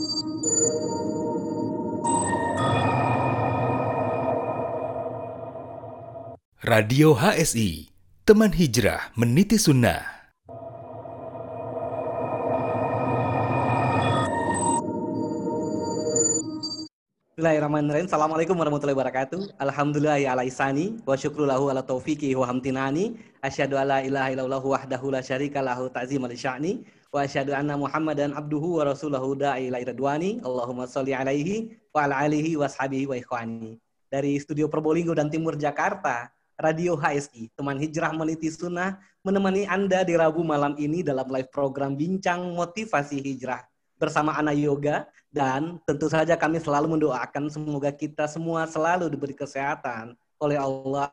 Radio HSI, teman hijrah meniti sunnah. Bismillahirrahmanirrahim. Assalamualaikum warahmatullahi wabarakatuh. Alhamdulillah ya ala isani wa syukru lahu ala taufiqi wa hamtinani. Asyhadu alla ilaha illallah wahdahu la syarika lahu ta'zim li sya'ni wa asyhadu anna Muhammadan abduhu wa rasuluhu da'i ila ridwani. Allahumma shalli alaihi wa ala alihi wa ashabihi wa ikhwani. Dari studio Probolinggo dan Timur Jakarta, Radio HSI, teman hijrah meniti sunnah, menemani Anda di Rabu malam ini dalam live program Bincang Motivasi Hijrah bersama Ana Yoga dan tentu saja kami selalu mendoakan semoga kita semua selalu diberi kesehatan oleh Allah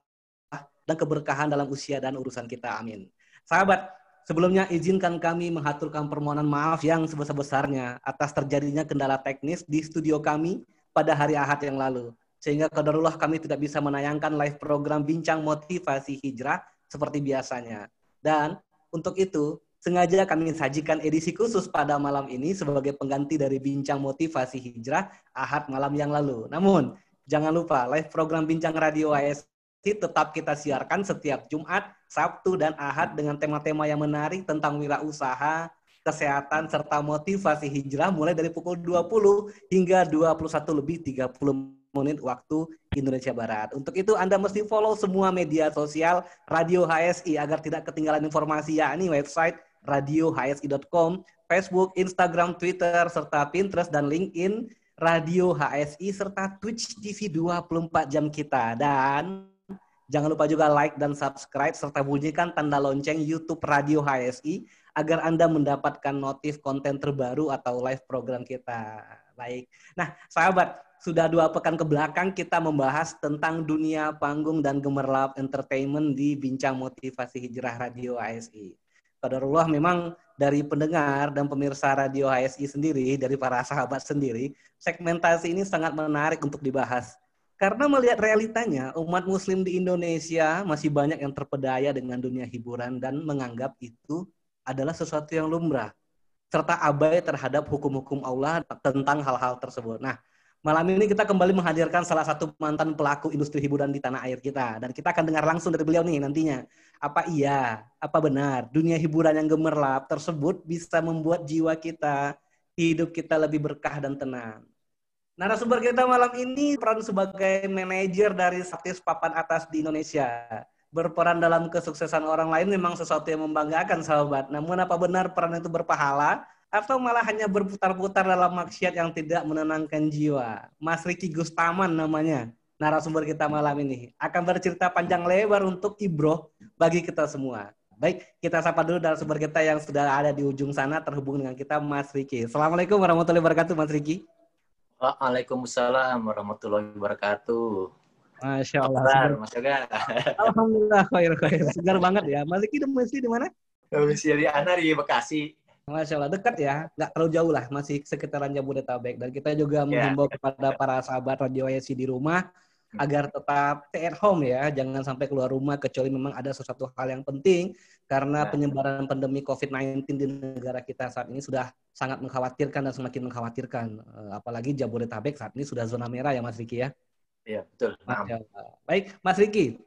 dan keberkahan dalam usia dan urusan kita. Amin. Sahabat, sebelumnya izinkan kami mengaturkan permohonan maaf yang sebesar-besarnya atas terjadinya kendala teknis di studio kami pada hari Ahad yang lalu. Sehingga kadarullah kami tidak bisa menayangkan live program Bincang Motivasi Hijrah seperti biasanya. Dan untuk itu, Sengaja kami sajikan edisi khusus pada malam ini sebagai pengganti dari Bincang Motivasi Hijrah Ahad malam yang lalu. Namun, jangan lupa live program Bincang Radio ASI tetap kita siarkan setiap Jumat, Sabtu, dan Ahad dengan tema-tema yang menarik tentang wirausaha, kesehatan, serta motivasi hijrah mulai dari pukul 20 hingga 21 lebih 30 menit waktu Indonesia Barat. Untuk itu Anda mesti follow semua media sosial Radio HSI agar tidak ketinggalan informasi yakni website radiohsi.com, Facebook, Instagram, Twitter, serta Pinterest dan LinkedIn Radio HSI serta Twitch TV 24 jam kita. Dan jangan lupa juga like dan subscribe serta bunyikan tanda lonceng YouTube Radio HSI agar Anda mendapatkan notif konten terbaru atau live program kita. Baik. Nah, sahabat, sudah dua pekan ke belakang kita membahas tentang dunia panggung dan gemerlap entertainment di Bincang Motivasi Hijrah Radio ASI. Kadarullah memang dari pendengar dan pemirsa Radio HSI sendiri, dari para sahabat sendiri, segmentasi ini sangat menarik untuk dibahas. Karena melihat realitanya, umat muslim di Indonesia masih banyak yang terpedaya dengan dunia hiburan dan menganggap itu adalah sesuatu yang lumrah serta abai terhadap hukum-hukum Allah tentang hal-hal tersebut. Nah, malam ini kita kembali menghadirkan salah satu mantan pelaku industri hiburan di tanah air kita dan kita akan dengar langsung dari beliau nih nantinya. Apa iya, apa benar dunia hiburan yang gemerlap tersebut bisa membuat jiwa kita, hidup kita lebih berkah dan tenang. Narasumber kita malam ini peran sebagai manajer dari Saktis Papan Atas di Indonesia berperan dalam kesuksesan orang lain memang sesuatu yang membanggakan sahabat. Namun apa benar peran itu berpahala atau malah hanya berputar-putar dalam maksiat yang tidak menenangkan jiwa? Mas Riki Gustaman namanya narasumber kita malam ini akan bercerita panjang lebar untuk ibroh bagi kita semua. Baik, kita sapa dulu narasumber kita yang sudah ada di ujung sana terhubung dengan kita Mas Riki. Assalamualaikum warahmatullahi wabarakatuh Mas Riki. Waalaikumsalam warahmatullahi wabarakatuh. Masya Allah. Segar, Mas Yoga. Alhamdulillah, khair, khair. Segar banget ya. Mas Riki masih di mana? Masih di Ana di Bekasi. Masya Allah, dekat ya. Nggak terlalu jauh lah, masih sekitaran Jabodetabek. Dan kita juga yeah. menghimbau kepada para sahabat Radio YSI di rumah, hmm. agar tetap stay at home ya. Jangan sampai keluar rumah, kecuali memang ada sesuatu hal yang penting. Karena yeah. penyebaran pandemi COVID-19 di negara kita saat ini sudah sangat mengkhawatirkan dan semakin mengkhawatirkan. Eh, apalagi Jabodetabek saat ini sudah zona merah ya Mas Riki ya. Iya, betul. Baik, Mas Riki.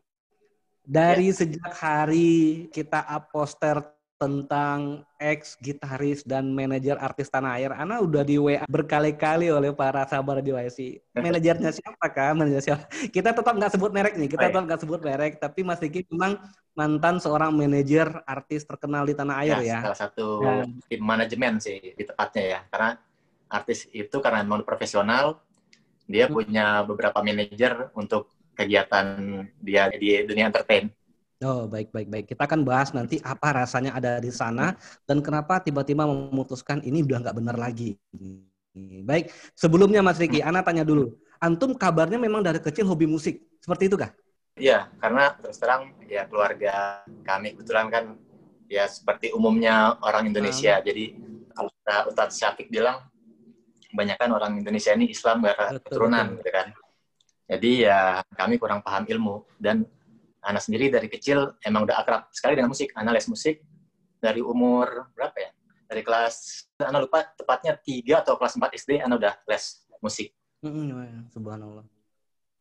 Dari ya. sejak hari kita up poster tentang ex gitaris dan manajer artis tanah air, Ana udah di WA berkali-kali oleh para sahabat di YC. Manajernya siapa kah? Manajer siapa? Kita tetap nggak sebut merek nih, kita tetap nggak sebut merek, tapi Mas Riki memang mantan seorang manajer artis terkenal di tanah air ya. ya. Salah satu dan, tim manajemen sih di tepatnya ya, karena artis itu karena memang profesional, dia hmm. punya beberapa manajer untuk kegiatan dia di dunia entertain. Oh, baik, baik, baik. Kita akan bahas nanti apa rasanya ada di sana dan kenapa tiba-tiba memutuskan ini udah nggak benar lagi. Baik, sebelumnya Mas Riki. Ana tanya dulu. Antum kabarnya memang dari kecil hobi musik, seperti itu kah? Iya, karena terus terang ya keluarga kami kebetulan kan ya seperti umumnya orang Indonesia. Hmm. Jadi kalau Ustadz Syafiq bilang kebanyakan orang Indonesia ini Islam gak keturunan betul. gitu kan. Jadi ya kami kurang paham ilmu dan anak sendiri dari kecil emang udah akrab sekali dengan musik. Anak les musik dari umur berapa ya? dari kelas Ana lupa tepatnya tiga atau kelas 4 SD Ana udah les musik. Mm-mm, subhanallah.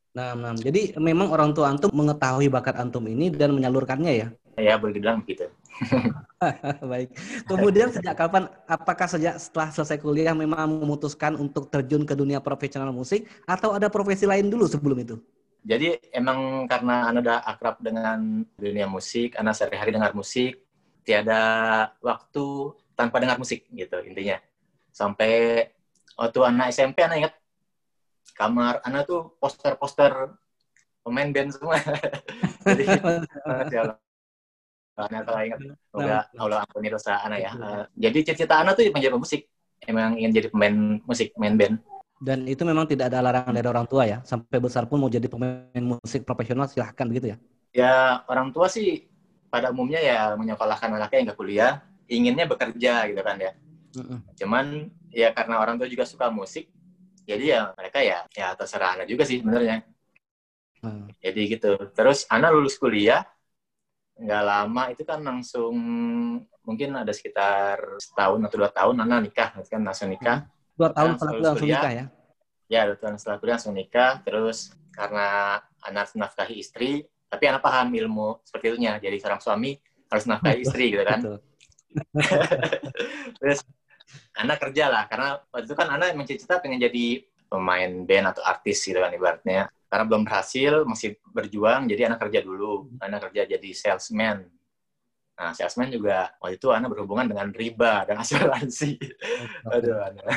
Nah, nah, jadi memang orang tua antum mengetahui bakat antum ini dan menyalurkannya ya. Ya boleh dibilang begitu. Baik. Kemudian sejak kapan? Apakah sejak setelah selesai kuliah memang memutuskan untuk terjun ke dunia profesional musik atau ada profesi lain dulu sebelum itu? Jadi emang karena Ana udah akrab dengan dunia musik, Ana sehari-hari dengar musik, tiada waktu tanpa dengar musik gitu intinya. Sampai waktu anak SMP Ana ingat kamar Ana tuh poster-poster pemain band semua. Jadi Ana kalau ingat semoga Allah ampuni dosa Ana ya. Uh, jadi cita-cita Ana tuh menjadi musik. Emang ingin jadi pemain musik, main band. Dan itu memang tidak ada larangan dari orang tua ya. Sampai besar pun mau jadi pemain musik profesional silahkan begitu ya. Ya orang tua sih pada umumnya ya menyekolahkan anaknya yang ke kuliah, inginnya bekerja gitu kan ya. Mm-mm. Cuman ya karena orang tua juga suka musik, jadi ya mereka ya ya terserah anak juga sih sebenarnya. Hmm. Jadi gitu. Terus anak lulus kuliah, nggak lama itu kan langsung mungkin ada sekitar setahun atau dua tahun anak nikah, kan langsung nikah. Dua tahun setelah kuliah langsung nikah ya? Ya, dua tahun setelah kuliah langsung nikah. Terus karena anak nafkahi istri, tapi anak paham ilmu seperti itunya. Jadi seorang suami harus nafkahi istri gitu kan. Terus anak kerja lah, karena waktu itu kan anak mencita-cita pengen jadi pemain band atau artis gitu kan ibaratnya. Karena belum berhasil, masih berjuang, jadi anak kerja dulu. Anak kerja jadi salesman Nah, salesman juga waktu itu Ana berhubungan dengan riba dan asuransi. Aduh, Ana.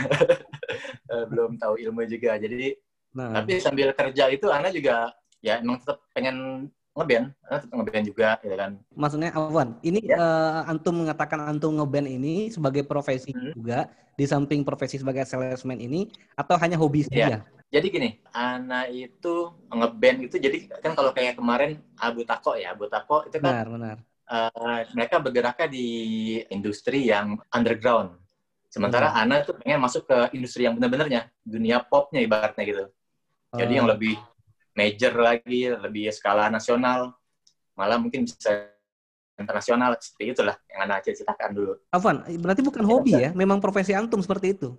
Eh, belum tahu ilmu juga. Jadi, nah. tapi sambil kerja itu Ana juga ya emang tetap pengen ngeband, Ana tetap ngeband juga, gitu kan. Maksudnya Afwan, ini ya. uh, antum mengatakan antum ngeband ini sebagai profesi hmm. juga di samping profesi sebagai salesman ini atau hanya hobi saja? Ya. Jadi gini, Ana itu ngeband itu jadi kan kalau kayak kemarin Abu Tako ya, Abu Tako itu kan benar, benar uh, mereka bergeraknya di industri yang underground. Sementara hmm. Ana tuh pengen masuk ke industri yang benar-benarnya, dunia popnya ibaratnya gitu. Jadi yang oh. lebih major lagi, lebih skala nasional, malah mungkin bisa internasional seperti itulah yang Ana ceritakan dulu. Afan, berarti bukan hobi ya? Memang profesi antum seperti itu?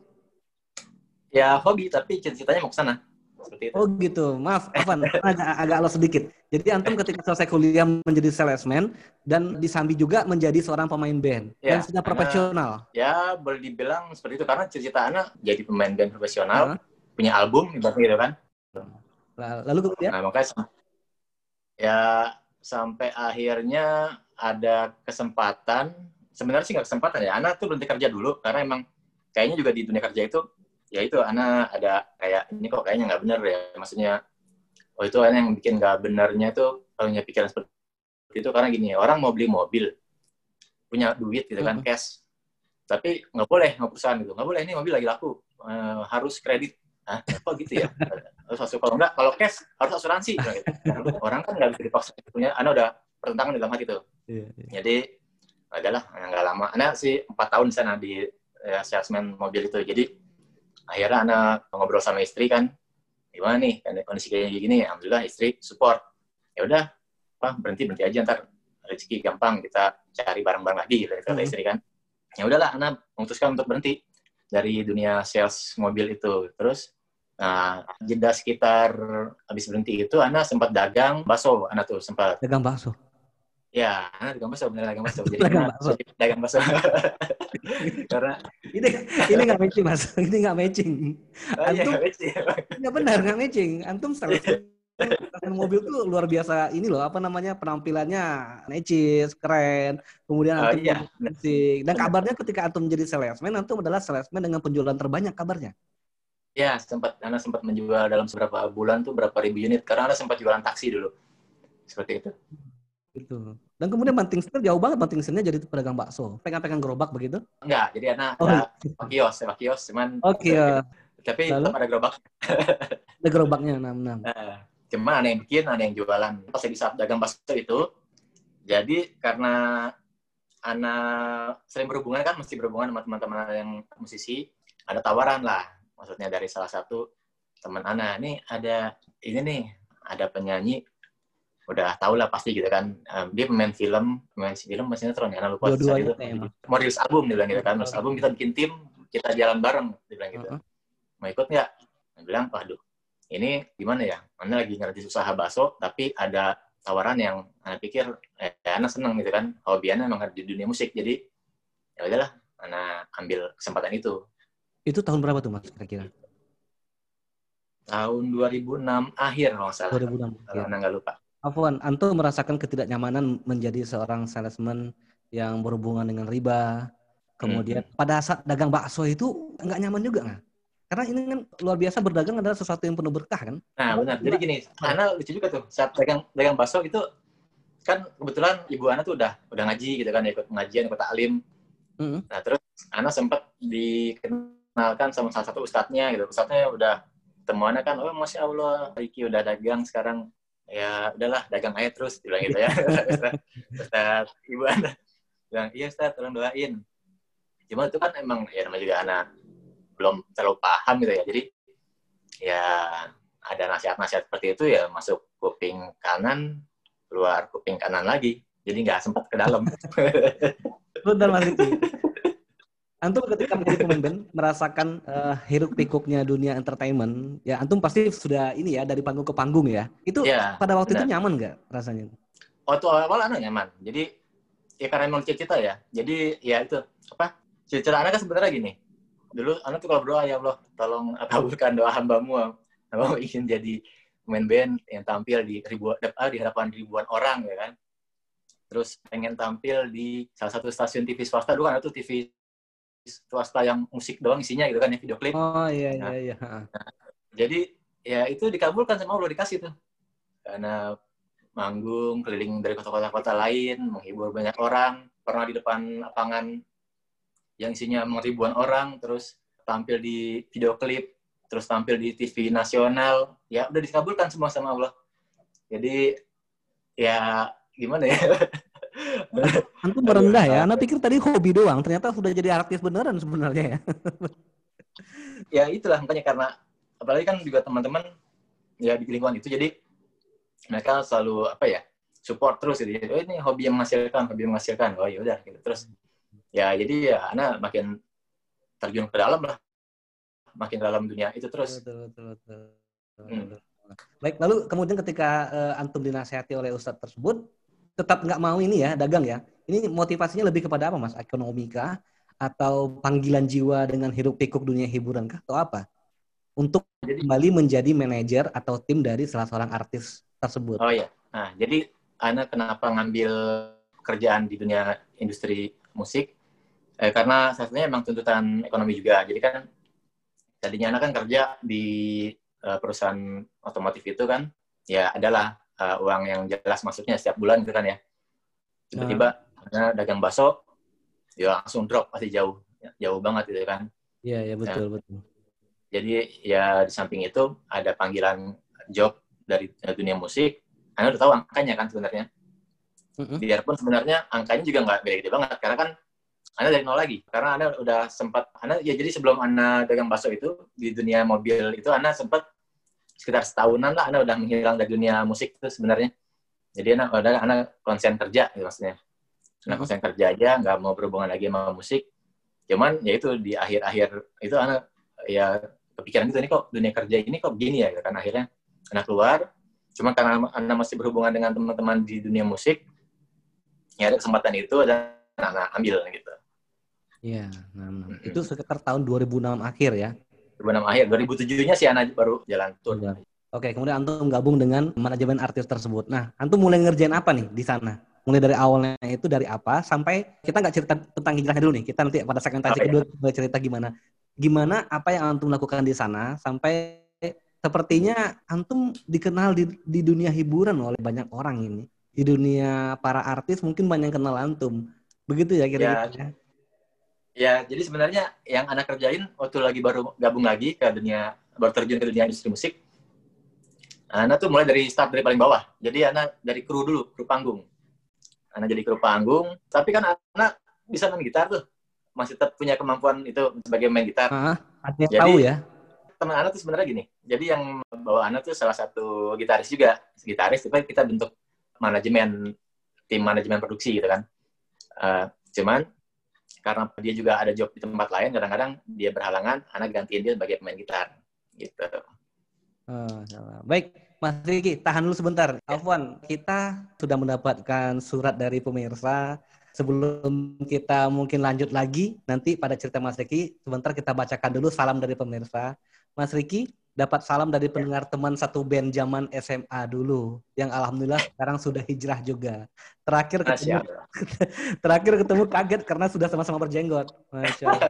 Ya hobi, tapi cita-citanya mau ke sana. Seperti itu. Oh gitu. Maaf, apa agak, agak lo sedikit. Jadi antum ketika selesai kuliah menjadi salesman dan disambi juga menjadi seorang pemain band ya, dan sudah profesional. Ya, boleh dibilang seperti itu karena cita-cita anak jadi pemain band profesional, uh punya album ibaratnya gitu kan. Lalu kemudian? Nah, makanya ya sampai akhirnya ada kesempatan sebenarnya sih nggak kesempatan ya anak tuh berhenti kerja dulu karena emang kayaknya juga di dunia kerja itu ya itu anak ada kayak ini kok kayaknya nggak bener ya maksudnya oh itu anak yang bikin nggak benernya itu kalau punya pikiran seperti itu karena gini orang mau beli mobil punya duit gitu kan cash tapi nggak boleh nggak perusahaan gitu nggak boleh ini mobil lagi laku uh, harus kredit Hah, kok gitu ya? Harus asuransi. Kalau enggak, kalau cash harus asuransi. Gitu. Orang kan nggak bisa dipaksa punya. Anda udah pertentangan di dalam hati itu. Yeah, yeah. Jadi adalah nggak lama. Anda sih empat tahun di sana di ya, salesman mobil itu. Jadi akhirnya anak ngobrol sama istri kan gimana nih kondisi kayak gini? Alhamdulillah istri support. Ya udah apa berhenti berhenti aja ntar rezeki gampang kita cari barang-barang lagi gitu kata hmm. istri kan. Ya udahlah anak memutuskan untuk berhenti dari dunia sales mobil itu. Terus nah jeda sekitar habis berhenti itu anak sempat dagang bakso anak tuh sempat. Dagang bakso Ya, dagang bakso, bener dagang bakso. Jadi dagang bakso. Dagang bakso. Karena ini ini nggak matching mas, ini nggak matching. Oh, iya, Antum nggak benar nggak matching. Antum mobil tuh luar biasa ini loh apa namanya penampilannya necis keren kemudian oh, antum iya. musik dan kabarnya ketika antum menjadi salesman antum adalah salesman dengan penjualan terbanyak kabarnya ya sempat karena sempat menjual dalam beberapa bulan tuh berapa ribu unit karena ada sempat jualan taksi dulu seperti itu Gitu. Dan kemudian banting setir jauh banget banting setirnya jadi pedagang bakso. Pegang-pegang gerobak begitu? Enggak, jadi anak oh. ada kios, ada kios cuman Oke. Okay, uh, tapi Lalu? tetap ada gerobak. ada gerobaknya enam enam. Nah, cuman ada yang bikin, ada yang jualan. Pas di saat dagang bakso itu, jadi karena anak sering berhubungan kan, mesti berhubungan sama teman-teman yang musisi, ada tawaran lah. Maksudnya dari salah satu teman anak, nih ada ini nih, ada penyanyi udah tau lah pasti gitu kan. Um, dia pemain film, pemain film, masih sinetron ya, lupa saat Dua-duanya itu. Mau rilis album dia bilang gitu kan, rilis album kita bikin tim, kita jalan bareng, dia bilang gitu. Heeh. Mau ikut nggak? Dia bilang, waduh, ini gimana ya? Anda lagi ngerti usaha bakso, tapi ada tawaran yang Anda pikir, eh, Anda seneng gitu kan, hobi Anda memang di dunia musik, jadi ya udahlah, Anda ambil kesempatan itu. Itu tahun berapa tuh Mas kira-kira? Tahun 2006 akhir kalau nggak salah, 2006. kalau Ya. Nggak lupa. Afwan, Anto merasakan ketidaknyamanan menjadi seorang salesman yang berhubungan dengan riba. Kemudian pada saat dagang bakso itu nggak nyaman juga nggak? Karena ini kan luar biasa berdagang adalah sesuatu yang penuh berkah kan? Nah, benar. Jadi gini, Ana lucu juga tuh. Saat dagang dagang bakso itu kan kebetulan ibu Ana tuh udah udah ngaji gitu kan, ikut pengajian, ikut taklim. Mm-mm. Nah, terus Ana sempat dikenalkan sama salah satu ustadznya gitu. Ustadznya udah temuannya kan, oh masya Allah, Riki udah dagang sekarang. Ya udahlah, dagang aja terus, bilang gitu ya. Ustadz ibu Ana bilang, iya Ustadz, tolong doain. Cuma itu kan emang ya namanya juga anak belum terlalu paham gitu ya. Jadi ya ada nasihat-nasihat seperti itu ya masuk kuping kanan, keluar kuping kanan lagi. Jadi nggak sempat ke dalam. Mas Riki. Antum ketika menjadi pemain band merasakan eh, hiruk pikuknya dunia entertainment, ya antum pasti sudah ini ya dari panggung ke panggung ya. Itu ya, pada waktu itu benar. nyaman nggak rasanya? waktu awal anak nyaman. Jadi ya karena emang cita-cita ya. Jadi ya itu apa? Cita-cita anak kan sebenarnya gini. Dulu anak tuh kalau berdoa ya Allah, tolong kabulkan doa hambamu. Hamba ingin jadi pemain band yang tampil di ribuan ah, di hadapan ribuan orang ya kan. Terus pengen tampil di salah satu stasiun TV swasta dulu kan itu TV swasta yang musik doang isinya gitu kan ya video klip. Oh iya iya Nah. iya. Jadi ya itu dikabulkan sama Allah dikasih tuh. Karena manggung keliling dari kota-kota lain, menghibur banyak orang, pernah di depan lapangan yang isinya ribuan orang, terus tampil di video klip, terus tampil di TV nasional, ya udah dikabulkan semua sama Allah. Jadi ya gimana ya? Antum merendah ya. Anda pikir tadi hobi doang, ternyata sudah jadi artis beneran sebenarnya ya. ya itulah makanya karena apalagi kan juga teman-teman ya di lingkungan itu jadi mereka selalu apa ya support terus gitu oh ini hobi yang menghasilkan hobi yang menghasilkan oh ya udah gitu terus ya jadi ya anak makin terjun ke dalam lah makin dalam dunia itu terus Betul, betul, betul. Hmm. Baik, lalu kemudian ketika eh, antum dinasehati oleh ustadz tersebut, tetap nggak mau ini ya dagang ya. Ini motivasinya lebih kepada apa mas? Ekonomi kah? Atau panggilan jiwa dengan hiruk pikuk dunia hiburan kah? Atau apa? Untuk Jadi- kembali menjadi manajer atau tim dari salah seorang artis tersebut. oh ya nah jadi anak kenapa ngambil kerjaan di dunia industri musik eh, karena salah satunya emang tuntutan ekonomi juga jadi kan tadinya anak kan kerja di eh, perusahaan otomotif itu kan ya adalah eh, uang yang jelas masuknya setiap bulan gitu kan ya. Tiba-tiba anak dagang bakso ya langsung drop pasti jauh. Jauh banget gitu kan. Iya, iya betul, betul. jadi ya di samping itu ada panggilan job dari dunia musik. Anda udah tahu angkanya kan sebenarnya. Mm-mm. biarpun sebenarnya angkanya juga nggak gede-gede banget karena kan anda dari nol lagi. Karena anda udah sempat anda ya jadi sebelum anda dagang bakso itu di dunia mobil itu anda sempat sekitar setahunan lah anda udah menghilang dari dunia musik itu sebenarnya jadi anda udah anda konsen kerja gitu maksudnya Mhm. konsen kerja aja nggak mau berhubungan lagi sama musik cuman ya itu di akhir-akhir itu anda ya kepikiran gitu ini kok dunia kerja ini kok begini ya gitu kan akhirnya anda keluar cuma karena anda masih berhubungan dengan teman-teman di dunia musik ya ada kesempatan itu dan anak ambil gitu Iya, nah, nah. Mm-mm. itu sekitar tahun 2006 akhir ya. 2006 akhir 2007-nya sih anak baru jalan tour Iya. Oke, kemudian antum gabung dengan manajemen artis tersebut. Nah, antum mulai ngerjain apa nih di sana? Mulai dari awalnya itu dari apa sampai kita nggak cerita tentang hijrahnya dulu nih. Kita nanti pada segmentasi Oke. kedua mulai cerita gimana. Gimana apa yang antum lakukan di sana sampai sepertinya antum dikenal di, di dunia hiburan oleh banyak orang ini. Di dunia para artis mungkin banyak yang kenal antum. Begitu ya kira-kira. ya? Ya jadi sebenarnya yang anak kerjain waktu lagi baru gabung lagi ke dunia baru terjun ke dunia industri musik anak tuh mulai dari start dari paling bawah jadi anak dari kru dulu kru panggung anak jadi kru panggung tapi kan anak bisa main gitar tuh masih tetap punya kemampuan itu sebagai main gitar yang Jadi- tahu ya. teman anak tuh sebenarnya gini. Jadi yang bawa anak tuh salah satu gitaris juga, gitaris. Tapi kita bentuk manajemen tim manajemen produksi gitu kan. Uh, cuman karena dia juga ada job di tempat lain, kadang-kadang dia berhalangan, anak gantiin dia sebagai pemain gitar gitu. Oh, baik, Mas Riki, tahan dulu sebentar. Ya. Afwan, kita sudah mendapatkan surat dari pemirsa. Sebelum kita mungkin lanjut lagi, nanti pada cerita Mas Riki, sebentar kita bacakan dulu salam dari pemirsa. Mas Riki, dapat salam dari ya. pendengar teman satu band zaman SMA dulu yang alhamdulillah sekarang sudah hijrah juga. Terakhir ketemu terakhir ketemu kaget karena sudah sama-sama berjenggot. Masya Allah.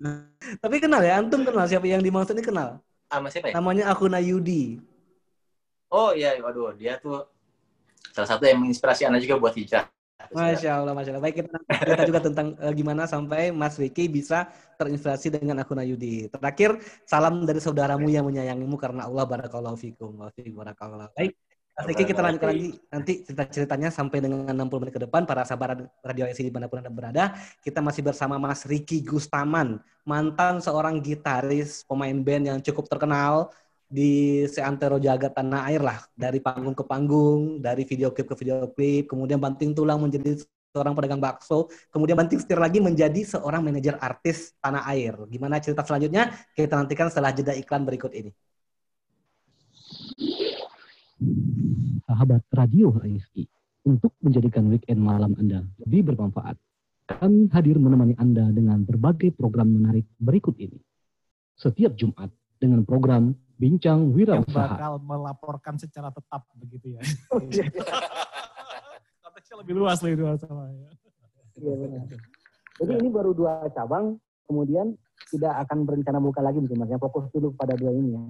Tapi kenal ya, antum kenal siapa yang dimaksud ini kenal? Sama siapa ya? Namanya Akuna Yudi. Oh iya, waduh, dia tuh salah satu yang menginspirasi Anda juga buat hijrah. Masya Allah, Masya Allah. Baik, kita cerita juga tentang uh, gimana sampai Mas Vicky bisa terinspirasi dengan akun Ayudi. Terakhir, salam dari saudaramu yang menyayangimu karena Allah barakallahu fikum. Wa barakallahu. Baik, Mas Vicky kita lanjutkan lagi nanti cerita-ceritanya sampai dengan 60 menit ke depan. Para sahabat Radio SI di mana pun Anda berada, kita masih bersama Mas Ricky Gustaman, mantan seorang gitaris, pemain band yang cukup terkenal, di seantero jagat tanah air lah dari panggung ke panggung dari video klip ke video klip kemudian banting tulang menjadi seorang pedagang bakso kemudian banting setir lagi menjadi seorang manajer artis tanah air. Gimana cerita selanjutnya? Kita nantikan setelah jeda iklan berikut ini. Sahabat radio HSI untuk menjadikan weekend malam Anda lebih bermanfaat kami hadir menemani Anda dengan berbagai program menarik berikut ini. Setiap Jumat dengan program Bincang Wirausaha. bakal melaporkan secara tetap begitu ya. Oh, iya. Konteksnya lebih luas lagi dua sama ya. Iya benar. Jadi ini baru dua cabang, kemudian tidak akan berencana buka lagi mungkin mas. Yang fokus dulu pada dua ini ya.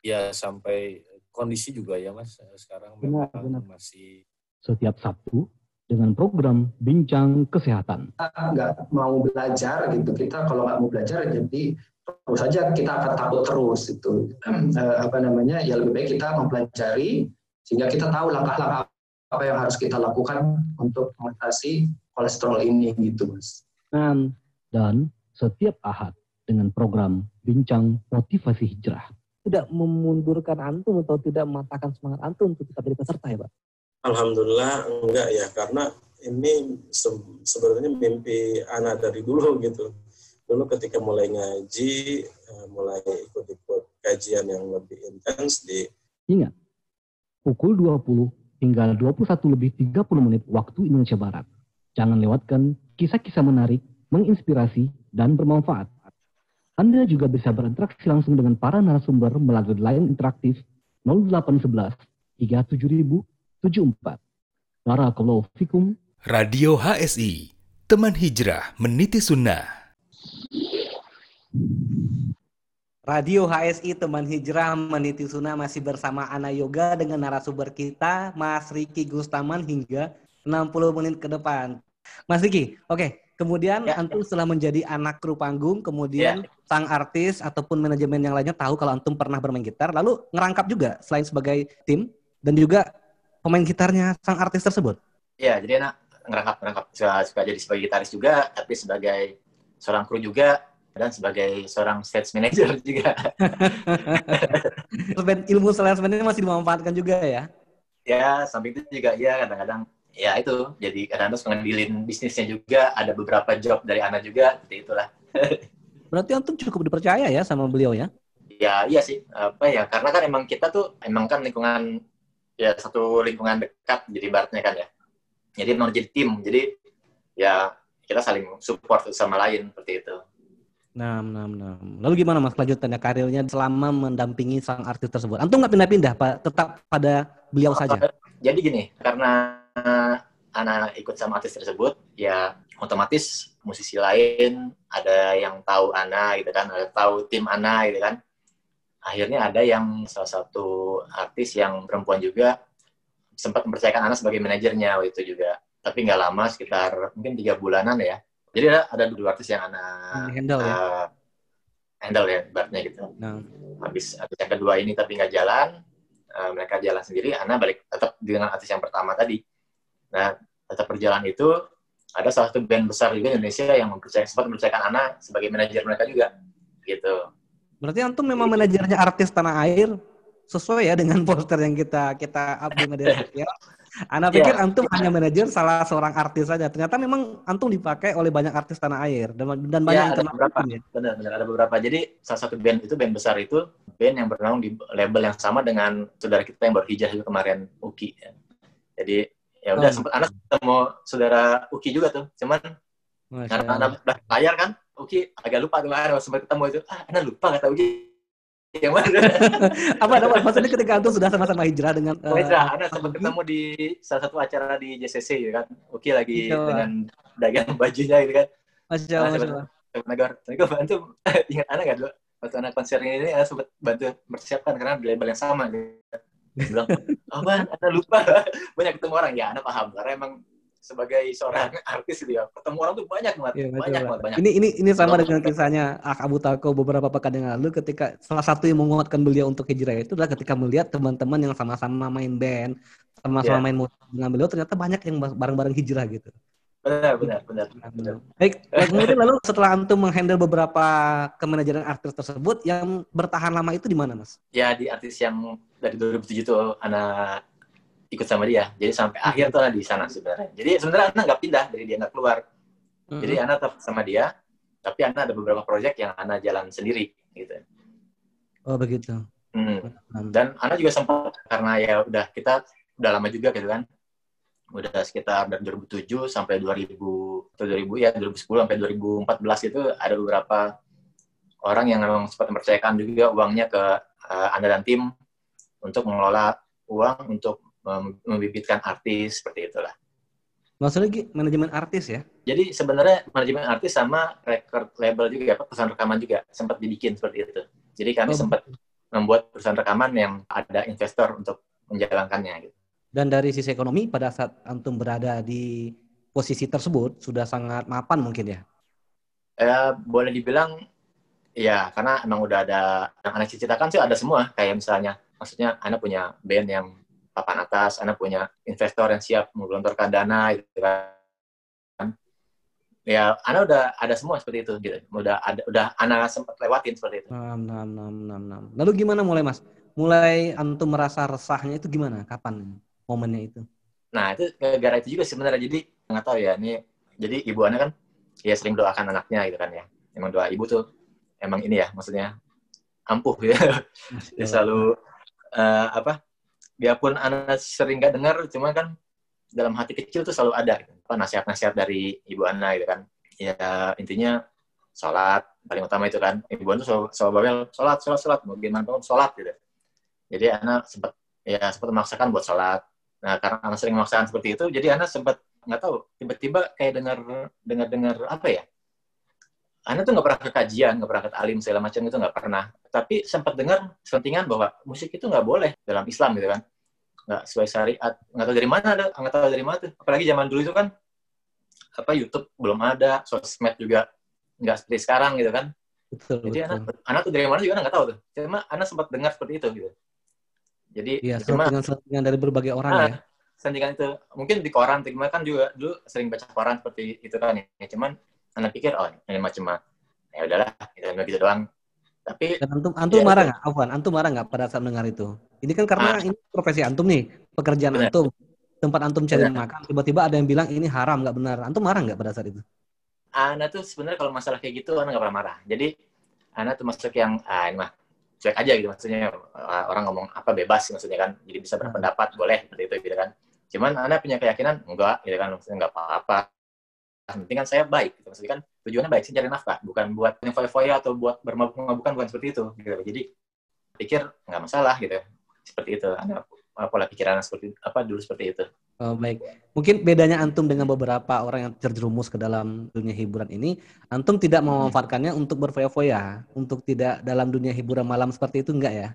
Ya sampai kondisi juga ya mas. Sekarang benar, benar. masih setiap Sabtu dengan program Bincang Kesehatan. Kita nggak mau belajar gitu. Kita kalau nggak mau belajar jadi terus saja kita akan takut terus itu eh, apa namanya ya lebih baik kita mempelajari sehingga kita tahu langkah-langkah apa yang harus kita lakukan untuk mengatasi kolesterol ini gitu mas. Dan, dan setiap ahad dengan program bincang motivasi hijrah. Tidak memundurkan antum atau tidak mematahkan semangat antum untuk tetap jadi peserta ya Pak? Alhamdulillah enggak ya karena ini se sebenarnya mimpi anak dari dulu gitu dulu ketika mulai ngaji, eh, mulai ikut-ikut kajian yang lebih intens di Ingat, pukul 20 hingga 21 lebih 30 menit waktu Indonesia Barat. Jangan lewatkan kisah-kisah menarik, menginspirasi, dan bermanfaat. Anda juga bisa berinteraksi langsung dengan para narasumber melalui line interaktif 0811 37074. Barakallahu fikum. Radio HSI, teman hijrah meniti sunnah. Radio HSI Teman Hijrah Meniti Sunnah masih bersama Ana Yoga dengan narasumber kita Mas Riki Gustaman hingga 60 menit ke depan. Mas Riki, oke. Okay. Kemudian ya. antum setelah menjadi anak kru panggung, kemudian ya. sang artis ataupun manajemen yang lainnya tahu kalau antum pernah bermain gitar, lalu ngerangkap juga selain sebagai tim dan juga pemain gitarnya sang artis tersebut. Iya, jadi anak ngerangkap ngerangkap suka, suka jadi sebagai gitaris juga, tapi sebagai seorang kru juga dan sebagai seorang stage manager juga. ilmu salesman ini masih dimanfaatkan juga ya? Ya, samping itu juga ya kadang-kadang ya itu jadi kadang-kadang mengambilin bisnisnya juga ada beberapa job dari anak juga seperti itulah. Berarti antum cukup dipercaya ya sama beliau ya? Ya iya sih apa ya karena kan emang kita tuh emang kan lingkungan ya satu lingkungan dekat jadi baratnya kan ya. Jadi memang jadi tim jadi ya kita saling support sama lain seperti itu. Nah, nah, nah. Lalu gimana mas kelanjutannya karirnya selama mendampingi sang artis tersebut? Antum nggak pindah-pindah, Pak? Tetap pada beliau saja? Jadi gini, karena anak ikut sama artis tersebut, ya otomatis musisi lain ada yang tahu Ana gitu kan, ada tahu tim Ana gitu kan. Akhirnya ada yang salah satu artis yang perempuan juga sempat mempercayakan Ana sebagai manajernya waktu itu juga. Tapi nggak lama, sekitar mungkin tiga bulanan ya. Jadi ada ada dua artis yang anak handle uh, ya? eh, handle ya ibaratnya gitu. Nah. habis artis yang kedua ini tapi nggak jalan uh, mereka jalan sendiri Ana balik tetap dengan artis yang pertama tadi. Nah tetap berjalan itu ada salah satu band besar juga Indonesia yang mempercayai sempat mempercayakan Ana sebagai manajer mereka juga gitu. Berarti antum memang manajernya artis tanah air sesuai ya dengan poster yang kita kita up di media sosial Anda pikir yeah. antum hanya manajer salah seorang artis saja. Ternyata memang antum dipakai oleh banyak artis tanah air dan dan banyak ya, ada beberapa. Ya? Benar, benar ada beberapa. Jadi salah satu band itu band besar itu band yang bernaung di label yang sama dengan saudara kita yang baru hijrah itu kemarin Uki. Jadi ya udah oh. sempat anak ketemu saudara Uki juga tuh. Cuman Masya karena anak udah layar kan, Uki agak lupa kemarin sempat ketemu itu. Ah, anak lupa kata Uki yang mana? apa apa? Maksudnya ketika antum sudah sama-sama hijrah dengan uh, hijrah. ada sempat ketemu di salah satu acara di JCC gitu kan. Oke lagi Masya dengan dagang bajunya gitu kan. Masya Allah, Masya Allah. Negara, saya bantu. Ingat anak kan dulu? Waktu anak konser ini saya sempat bantu mempersiapkan karena di label yang sama gitu. bilang apa anak lupa. Banyak ketemu orang. Ya anak paham. Karena emang sebagai seorang artis gitu ya. Ketemu orang tuh banyak banget ya, banyak banget banyak. Ini ini ini sama dengan kisahnya Ah Abu Tako beberapa pekan yang lalu ketika salah satu yang menguatkan beliau untuk hijrah itu adalah ketika melihat teman-teman yang sama-sama main band sama-sama yeah. main musik dengan beliau ternyata banyak yang bareng-bareng hijrah gitu. Benar benar benar, benar. baik kemudian lalu setelah antum menghandle beberapa kemanajeran artis tersebut yang bertahan lama itu di mana mas? Ya di artis yang dari 2007 tuh anak ikut sama dia. Jadi sampai akhir tuh di sana sebenarnya. Jadi sebenarnya anak nggak pindah dari dia nggak keluar. Mm-hmm. Jadi anak tetap sama dia, tapi anak ada beberapa proyek yang anak jalan sendiri gitu. Oh begitu. Hmm. Dan anak juga sempat karena ya udah kita udah lama juga gitu kan. Udah sekitar dari 2007 sampai 2000 atau 2000 ya 2010 sampai 2014 itu ada beberapa orang yang memang sempat mempercayakan juga uangnya ke uh, Anda dan tim untuk mengelola uang untuk membibitkan artis seperti itulah. Maksudnya manajemen artis ya? Jadi sebenarnya manajemen artis sama record label juga, perusahaan rekaman juga sempat dibikin seperti itu. Jadi kami oh, sempat membuat perusahaan rekaman yang ada investor untuk menjalankannya. Gitu. Dan dari sisi ekonomi pada saat antum berada di posisi tersebut sudah sangat mapan mungkin ya? Eh, boleh dibilang ya karena emang udah ada yang anak ceritakan sih ada semua kayak misalnya maksudnya anak punya band yang papan atas, Anda punya investor yang siap menggelontorkan dana gitu kan. Ya, Anda udah ada semua seperti itu gitu. Udah ada udah Anda sempat lewatin seperti itu. Nam, nam, nam, nam, nam. Lalu gimana mulai Mas? Mulai antum merasa resahnya itu gimana? Kapan momennya itu? Nah, itu gara-gara itu juga sebenarnya. Jadi nggak tahu ya, ini jadi ibu Anda kan ya sering doakan anaknya gitu kan ya. Emang doa ibu tuh emang ini ya, maksudnya ampuh ya. Dia selalu uh, apa biarpun anak sering nggak dengar cuma kan dalam hati kecil tuh selalu ada gitu. apa nasihat-nasihat dari ibu Ana gitu kan. Ya intinya sholat paling utama itu kan. Ibu Ana tuh selalu, selalu bawel sholat sholat sholat. Mau gimana pun sholat gitu. Jadi anak sempat ya sempat memaksakan buat sholat. Nah karena anak sering memaksakan seperti itu jadi anak sempat nggak tahu tiba-tiba kayak dengar dengar dengar apa ya Anda tuh nggak pernah ke kajian, nggak pernah ke alim segala macam itu nggak pernah. Tapi sempat dengar selentingan bahwa musik itu nggak boleh dalam Islam gitu kan. Nggak sesuai syariat. Nggak tahu dari mana ada nggak tahu dari mana tuh. Apalagi zaman dulu itu kan apa YouTube belum ada sosmed juga nggak seperti sekarang gitu kan. Betul, jadi betul. anak anak tuh dari mana juga nggak tahu tuh. Cuma anak sempat dengar seperti itu gitu. Jadi ya, cuma selentingan dari berbagai orang nah, ya. selentingan itu. Mungkin di koran kan juga dulu sering baca koran seperti itu kan ya. Cuman anak pikir oh ini macam ya udahlah itu gitu doang tapi Dan antum antum ya, marah nggak Afwan antum marah nggak pada saat mendengar itu ini kan karena ah. ini profesi antum nih, pekerjaan Benar. antum, tempat antum cari Benar. makan, tiba-tiba ada yang bilang ini haram, nggak benar. Antum marah nggak pada saat itu? Ana tuh sebenarnya kalau masalah kayak gitu, Ana nggak pernah marah. Jadi, Ana tuh masuk yang, ah ini mah cuek aja gitu maksudnya ah, orang ngomong apa bebas maksudnya kan jadi bisa berpendapat boleh seperti itu gitu kan cuman Ana punya keyakinan enggak gitu kan maksudnya enggak apa-apa penting kan saya baik gitu. Maksudnya kan tujuannya baik sih cari nafkah. Bukan buat yang foya-foya atau buat bermabuk-mabukan bukan seperti itu gitu. Jadi pikir nggak masalah gitu seperti itu ada pola pikiran seperti apa dulu seperti itu. Oh, baik. Mungkin bedanya antum dengan beberapa orang yang terjerumus ke dalam dunia hiburan ini antum tidak memanfaatkannya untuk berfoya-foya? Untuk tidak dalam dunia hiburan malam seperti itu enggak ya?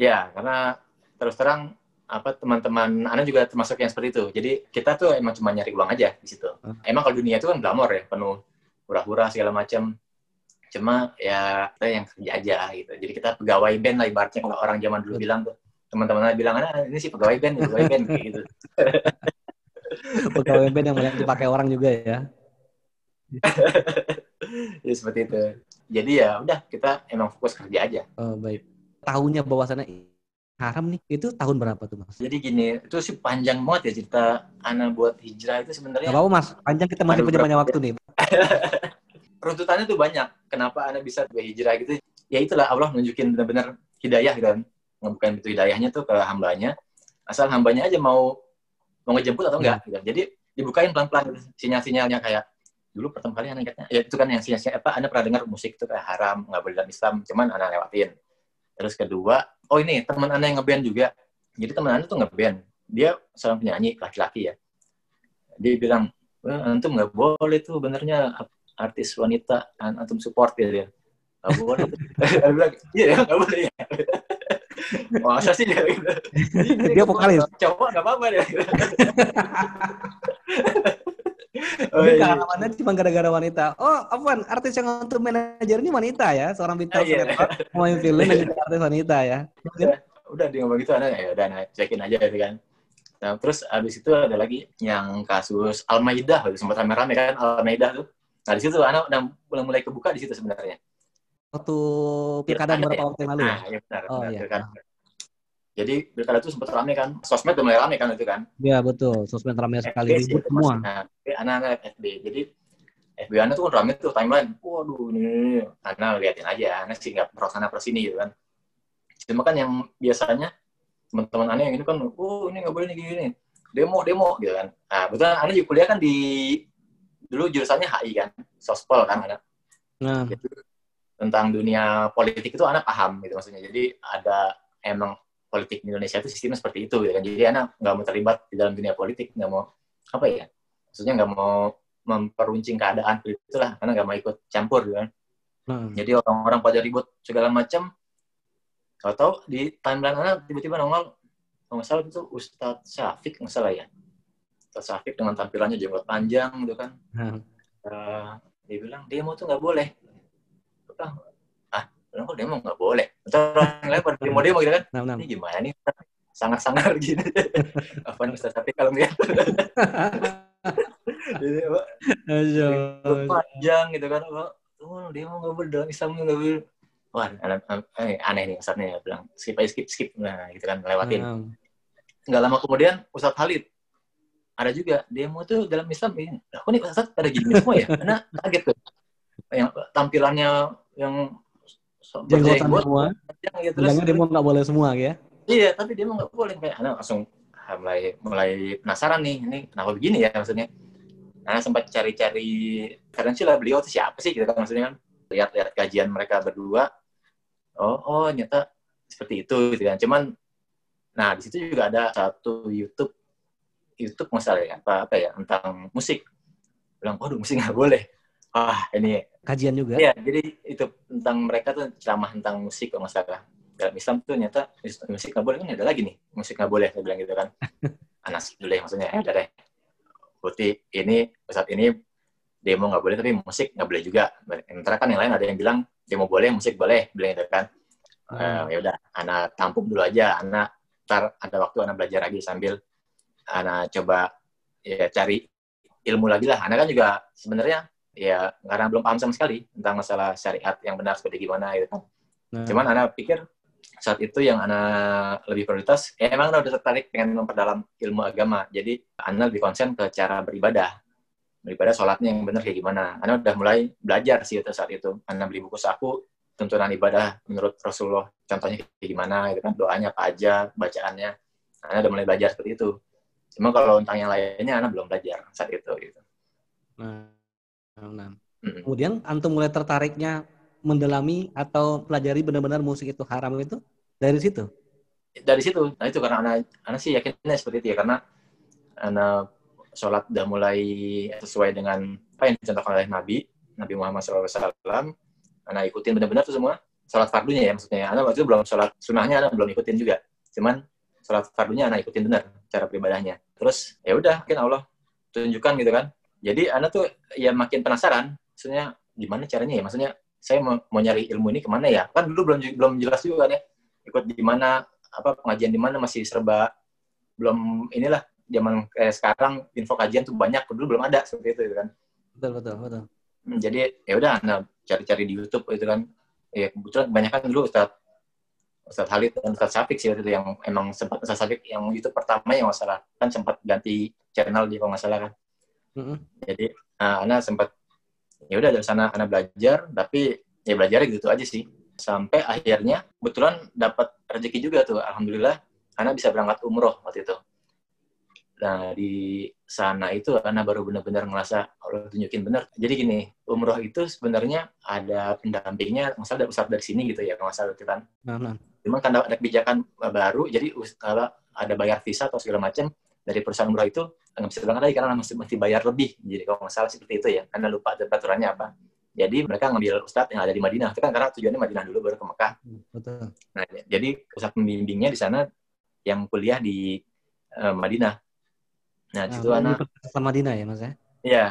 Ya karena terus terang apa teman-teman Anda juga termasuk yang seperti itu. Jadi kita tuh emang cuma nyari uang aja di situ. Hmm. Emang kalau dunia itu kan glamor ya, penuh hura-hura segala macam. Cuma ya kita yang kerja aja gitu. Jadi kita pegawai band lah ibaratnya kalau orang zaman dulu bilang tuh teman-teman bilang ah, ini sih pegawai band, pegawai band kayak gitu. pegawai band yang banyak dipakai orang juga ya. ya seperti itu. Jadi ya udah kita emang fokus kerja aja. Oh, baik. Tahunya bahwasannya haram nih. Itu tahun berapa tuh mas? Jadi gini, itu sih panjang banget ya cerita Ana buat hijrah itu sebenarnya. Gak apa-apa mas, panjang kita masih punya banyak waktu nih. runtutannya tuh banyak. Kenapa Anda bisa berhijrah gitu? Ya itulah Allah nunjukin benar-benar hidayah kan. Ngebukain itu hidayahnya tuh ke hambanya. Asal hambanya aja mau mau ngejemput atau enggak gitu. Jadi dibukain pelan-pelan sinyal-sinyalnya kayak dulu pertama kali anak ingatnya ya itu kan yang sinyal apa Anda pernah dengar musik itu kayak haram nggak boleh dalam Islam cuman anak lewatin terus kedua oh ini teman Anda yang ngeband juga. Jadi teman Anda tuh ngeband. Dia seorang penyanyi laki-laki ya. Dia bilang "Wah, antum nggak boleh tuh benernya artis wanita an- antum support ya dia nggak boleh. Dia bilang iya ya nggak boleh. Ya masa sih? Dia Dia vokalis. cowok nggak apa-apa dia oh, Tapi iya. cuma gara-gara wanita. Oh, Afwan, artis yang untuk manajer ini wanita ya, seorang bintang Ah, iya. sinetron, pemain film dan juga artis wanita ya. udah dia ngomong gitu anak ya udah nah, cekin aja gitu kan nah terus abis itu ada lagi yang kasus Al-Maidah sempat rame-rame kan Al-Maidah tuh nah di situ anak udah mulai mulai kebuka di situ sebenarnya Waktu pilkada Pilkada beberapa ya? waktu yang lalu. ya? nah iya benar, Oh, benar iya. pilkada. Jadi pilkada itu sempat rame kan sosmed udah mulai rame kan itu kan Iya betul, sosmed ramai sekali FB sih, ribut semua. Anak-anak FB. Jadi FB anak tuh kan rame tuh timeline. Waduh, ini, ini, anak liatin aja. Anak sih nggak pro sana sini gitu kan. Cuma kan yang biasanya teman-teman aneh yang ini kan, oh ini nggak boleh nih gini, demo demo gitu kan. Nah, betul aneh juga kuliah kan di dulu jurusannya HI kan, sospol kan anak. Nah, Jadi, tentang dunia politik itu anak paham gitu maksudnya. Jadi ada emang politik di Indonesia itu sistemnya seperti itu gitu kan. Jadi anak nggak mau terlibat di dalam dunia politik, nggak mau apa ya? Maksudnya nggak mau memperuncing keadaan itulah, karena nggak mau ikut campur gitu kan. nah. Jadi orang-orang pada ribut segala macam. Tahu-tahu di timeline anak tiba-tiba nongol, kalau nggak salah itu Ustadz Syafiq nggak salah ya. Ustadz Syafiq dengan tampilannya jenggot panjang gitu kan. Nah. Eh, dia bilang demo tuh nggak boleh. Bilang kok demo nggak boleh. Ntar orang lain pada demo-demo gitu kan. Nah, nah. Ini gimana nih? Sangat-sangat gini. Apa nih Ustadz Syafiq kalau ngeliat. Jadi, apa, panjang gitu kan. Oh, oh, demo nggak boleh dalam Islam nggak boleh. Wah, aneh, aneh, aneh nih Ustadznya ya. Bilang, skip aja, skip, skip. Nah, gitu kan, lewatin. Nggak lama kemudian, Ustadz Halid. Ada juga, demo tuh dalam Islam ini. Kok nih Ustadz pada gini semua ya? Karena kaget tuh. Yang tampilannya yang so- Jenggotan berjenggot, semua. gitu. Bilangnya demo nggak boleh semua ya. Iya, tapi dia nggak boleh. Kayak anak langsung ah, mulai mulai penasaran nih, ini kenapa begini ya maksudnya. Nah, sempat cari-cari referensi lah beliau itu siapa sih gitu kan maksudnya kan. Lihat-lihat kajian mereka berdua. Oh, oh ternyata seperti itu gitu kan. Cuman nah di situ juga ada satu YouTube YouTube masalah ya apa apa ya tentang musik. Bilang, waduh musik nggak boleh. Wah, ini Kajian juga. Iya, jadi itu tentang mereka tuh ceramah tentang musik kalau nggak salah. Dalam Islam tuh ternyata musik nggak boleh kan ada lagi nih, musik nggak boleh saya bilang gitu kan. Anak dulu ya maksudnya, ya deh. Berarti ini saat ini demo nggak boleh tapi musik nggak boleh juga. Sementara kan yang lain ada yang bilang demo boleh, musik boleh, bilang gitu kan. Hmm. Eh, ya udah, anak tampung dulu aja, anak ntar ada waktu anak belajar lagi sambil anak coba ya cari ilmu lagi lah. Anak kan juga sebenarnya ya karena belum paham sama sekali tentang masalah syariat yang benar seperti gimana gitu kan. Nah. Cuman anak pikir saat itu yang anak lebih prioritas, ya emang udah tertarik pengen memperdalam ilmu agama. Jadi anak lebih konsen ke cara beribadah. Beribadah sholatnya yang benar kayak gimana. Anak udah mulai belajar sih itu saat itu. Anak beli buku saku, tuntunan ibadah menurut Rasulullah. Contohnya kayak gimana gitu kan. Doanya apa aja, bacaannya. Anak udah mulai belajar seperti itu. Cuma kalau tentang yang lainnya, anak belum belajar saat itu. Gitu. Nah, nah. Kemudian antum mulai tertariknya mendalami atau pelajari benar-benar musik itu haram itu dari situ. dari situ. Nah itu karena anak anak sih yakinnya seperti itu ya karena anak sholat udah mulai sesuai dengan apa yang dicontohkan oleh Nabi Nabi Muhammad SAW anak ikutin benar-benar tuh semua sholat fardunya ya maksudnya. Anak waktu itu belum sholat sunahnya anak belum ikutin juga. Cuman sholat fardunya anak ikutin benar cara peribadahnya. Terus ya udah mungkin Allah tunjukkan gitu kan jadi anak tuh ya makin penasaran maksudnya gimana caranya ya? Maksudnya saya mau, mau nyari ilmu ini ke mana ya? Kan dulu belum belum jelas juga kan ya ikut di mana apa pengajian di mana masih serba belum inilah zaman kayak sekarang info kajian tuh banyak dulu belum ada seperti itu gitu kan. Betul betul betul. Hmm, jadi ya udah nah cari-cari di YouTube itu kan. Ya kebetulan kebanyakan dulu Ustaz Ustadz Halid dan Ustadz Syafiq sih itu yang emang sempat Ustadz Syafiq yang YouTube pertama yang masalah kan sempat ganti channel dia kalau nggak salah kan. Mm-mm. Jadi nah, Ana sempat ya udah dari sana Ana belajar tapi ya belajar gitu aja sih sampai akhirnya kebetulan dapat rezeki juga tuh alhamdulillah Ana bisa berangkat umroh waktu itu. Nah di sana itu Ana baru benar-benar ngerasa Allah tunjukin benar. Jadi gini umroh itu sebenarnya ada pendampingnya, masalah ada ustadz dari sini gitu ya, kalau salah itu kan. Nah, nah. Cuma karena ada kebijakan baru, jadi ada bayar visa atau segala macam dari perusahaan umroh itu nggak bisa berangkat lagi karena mesti, mesti bayar lebih. Jadi kalau nggak salah seperti itu ya, karena lupa aturannya apa. Jadi mereka ngambil ustadz yang ada di Madinah. Itu kan karena tujuannya Madinah dulu baru ke Mekah. Betul. Nah, jadi ustadz pembimbingnya di sana yang kuliah di eh, Madinah. Nah, Nah, situ ini anak Universitas Madinah ya Mas ya? Iya,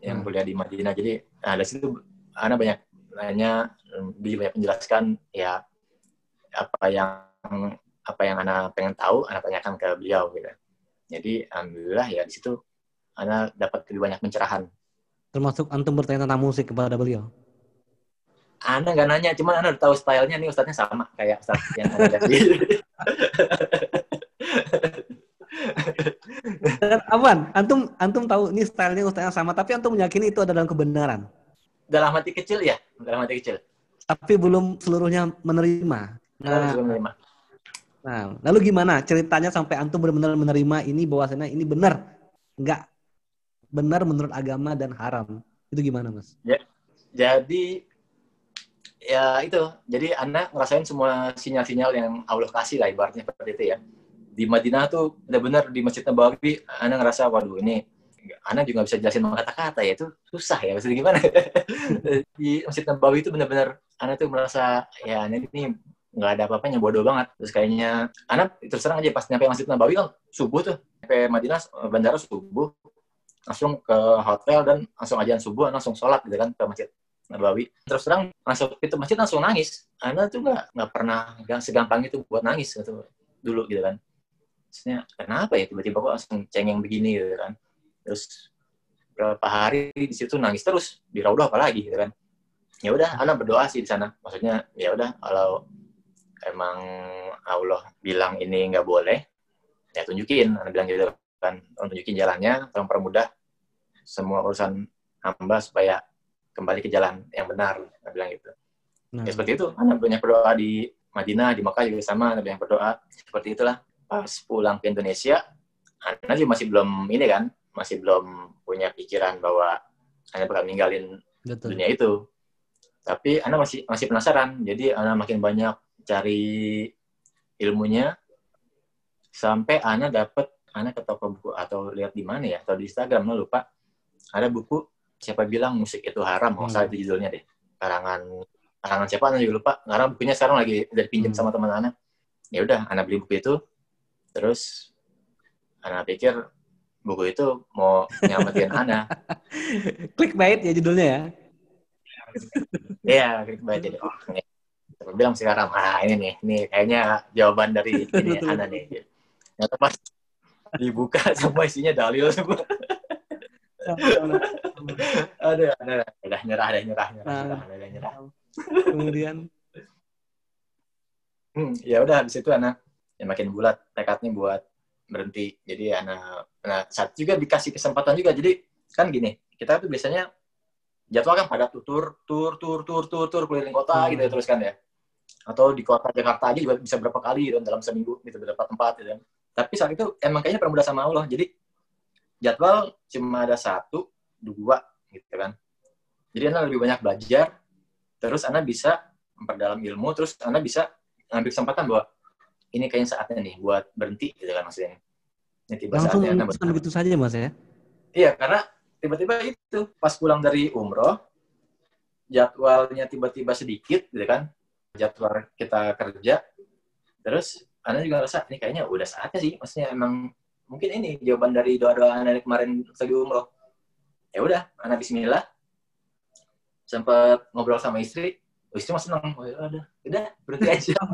yang Hmm. kuliah di Madinah. Jadi, nah dari situ Ana banyak nanya, dia banyak menjelaskan ya apa yang apa yang Ana pengen tahu, Ana tanyakan ke beliau gitu. Jadi, alhamdulillah ya di situ Ana dapat lebih banyak pencerahan. Termasuk antum bertanya tentang musik kepada beliau. Ana nggak nanya, cuman Ana udah tahu stylenya nih ustadznya sama kayak ustadz yang lihat di Dan Awan, antum antum tahu ini stylenya ustaznya sama, tapi antum meyakini itu adalah kebenaran. dalam hati kecil ya, dalam hati kecil. Tapi belum seluruhnya menerima. Nah, belum menerima. Nah, lalu gimana ceritanya sampai antum benar-benar menerima ini bahwasanya ini benar? Enggak benar menurut agama dan haram. Itu gimana, Mas? Jadi ya itu. Jadi anak ngerasain semua sinyal-sinyal yang Allah kasih lah ibaratnya seperti itu ya. Di Madinah tuh benar-benar di Masjid Nabawi anak ngerasa waduh ini anak juga bisa jelasin kata-kata ya itu susah ya maksudnya gimana di Masjid Nabawi itu benar-benar anak tuh merasa ya ini nggak ada apa-apanya bodoh banget terus kayaknya anak terus terang aja pas nyampe Masjid Nabawi kan subuh tuh nyampe Madinah bandara subuh langsung ke hotel dan langsung ajan subuh langsung sholat gitu kan ke Masjid Nabawi. Terus terang masuk pintu masjid langsung nangis. Ana tuh nggak nggak pernah segampang itu buat nangis gitu dulu gitu kan. Terusnya kenapa ya tiba-tiba kok langsung cengeng begini gitu kan. Terus berapa hari di situ nangis terus di Raudah apalagi gitu kan. Ya udah Ana berdoa sih di sana. Maksudnya ya udah kalau emang Allah bilang ini nggak boleh ya tunjukin. Ana bilang gitu kan tolong tunjukin jalannya tolong permudah semua urusan hamba supaya kembali ke jalan yang benar Ana bilang gitu. Nah, ya seperti itu. Ana banyak berdoa di Madinah di Makkah juga sama Ana banyak berdoa. Seperti itulah. Pas pulang ke Indonesia Ana juga masih belum ini kan masih belum punya pikiran bahwa Ana bakal ninggalin betul. dunia itu. Tapi Ana masih masih penasaran. Jadi Ana makin banyak cari ilmunya sampai Ana dapat Ana ke toko buku atau lihat di mana ya atau di Instagram lah lupa. Ada buku siapa bilang musik itu haram nggak salah itu judulnya deh. Karangan karangan siapa Ana juga lupa. Karena bukunya sekarang lagi udah pinjam Hmm. sama teman Ana. Ya udah Ana beli buku itu. Terus Ana pikir buku itu mau nyelamatin Ana. Clickbait ya judulnya ya. Iya, gitu banget jadi oh Siapa bilang sekarang ah ini nih, ini kayaknya jawaban dari ini. Ana nih. Ternyata pas dibuka semua isinya dalil semua. Aduh, ada udah nyerah, udah nyerah, nyerah, Nah. nyerah, udah nyerah. Kemudian Hmm, ya udah di situ anak ya makin bulat tekadnya buat berhenti. Jadi anak nah saat juga dikasih kesempatan juga. Jadi kan gini, kita tuh biasanya jadwal kan padat tuh tur tur tur tur tur tur keliling kota Hmm. gitu ya terus kan ya. Atau di kota Jakarta aja juga bisa berapa kali gitu, dalam seminggu gitu beberapa tempat gitu. kan. Tapi saat itu emang kayaknya permudah sama Allah. Jadi jadwal cuma ada satu, dua gitu kan. Jadi anak lebih banyak belajar, terus anak bisa memperdalam ilmu, terus anak bisa ngambil kesempatan bahwa ini kayaknya saatnya nih buat berhenti gitu kan maksudnya. Ini tiba langsung saatnya Anda begitu saja Mas ya. Iya, karena tiba-tiba itu pas pulang dari umroh, jadwalnya tiba-tiba sedikit, gitu kan? Jadwal kita kerja, terus Anda juga ngerasa ini kayaknya udah saatnya sih, maksudnya emang mungkin ini jawaban dari doa-doa Anda kemarin lagi umroh. Ya udah, Anda Bismillah, sempat ngobrol sama istri, oh, istri masih seneng, oh, ya udah, udah berhenti aja.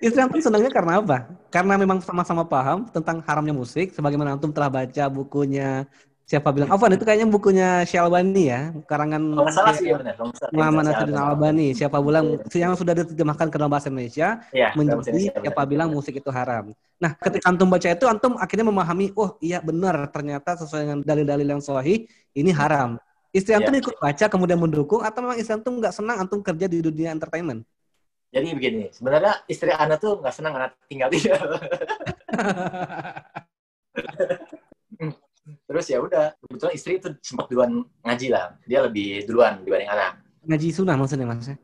Istri antum senangnya karena apa? Karena memang sama-sama paham tentang haramnya musik, sebagaimana antum telah baca bukunya Siapa bilang? Afwan itu kayaknya bukunya Syalbani ya, karangan nggak salah sih ya benar. Muhammad Nasiruddin. Albani. Siapa bilang yang sudah diterjemahkan ke dalam bahasa Indonesia bahasa menjadi Indonesia, siapa benar. bilang musik itu haram. Nah, ketika antum baca itu antum akhirnya memahami, oh iya benar ternyata sesuai dengan dalil-dalil yang sahih ini haram. Istri antum Iya. ikut baca kemudian mendukung atau memang istri antum nggak senang antum kerja di dunia entertainment? Jadi begini, sebenarnya istri Ana tuh nggak senang anak tinggal dia. Terus ya udah, kebetulan istri itu sempat duluan ngaji lah. Dia lebih duluan dibanding anak. Ngaji sunnah maksudnya mas? ya?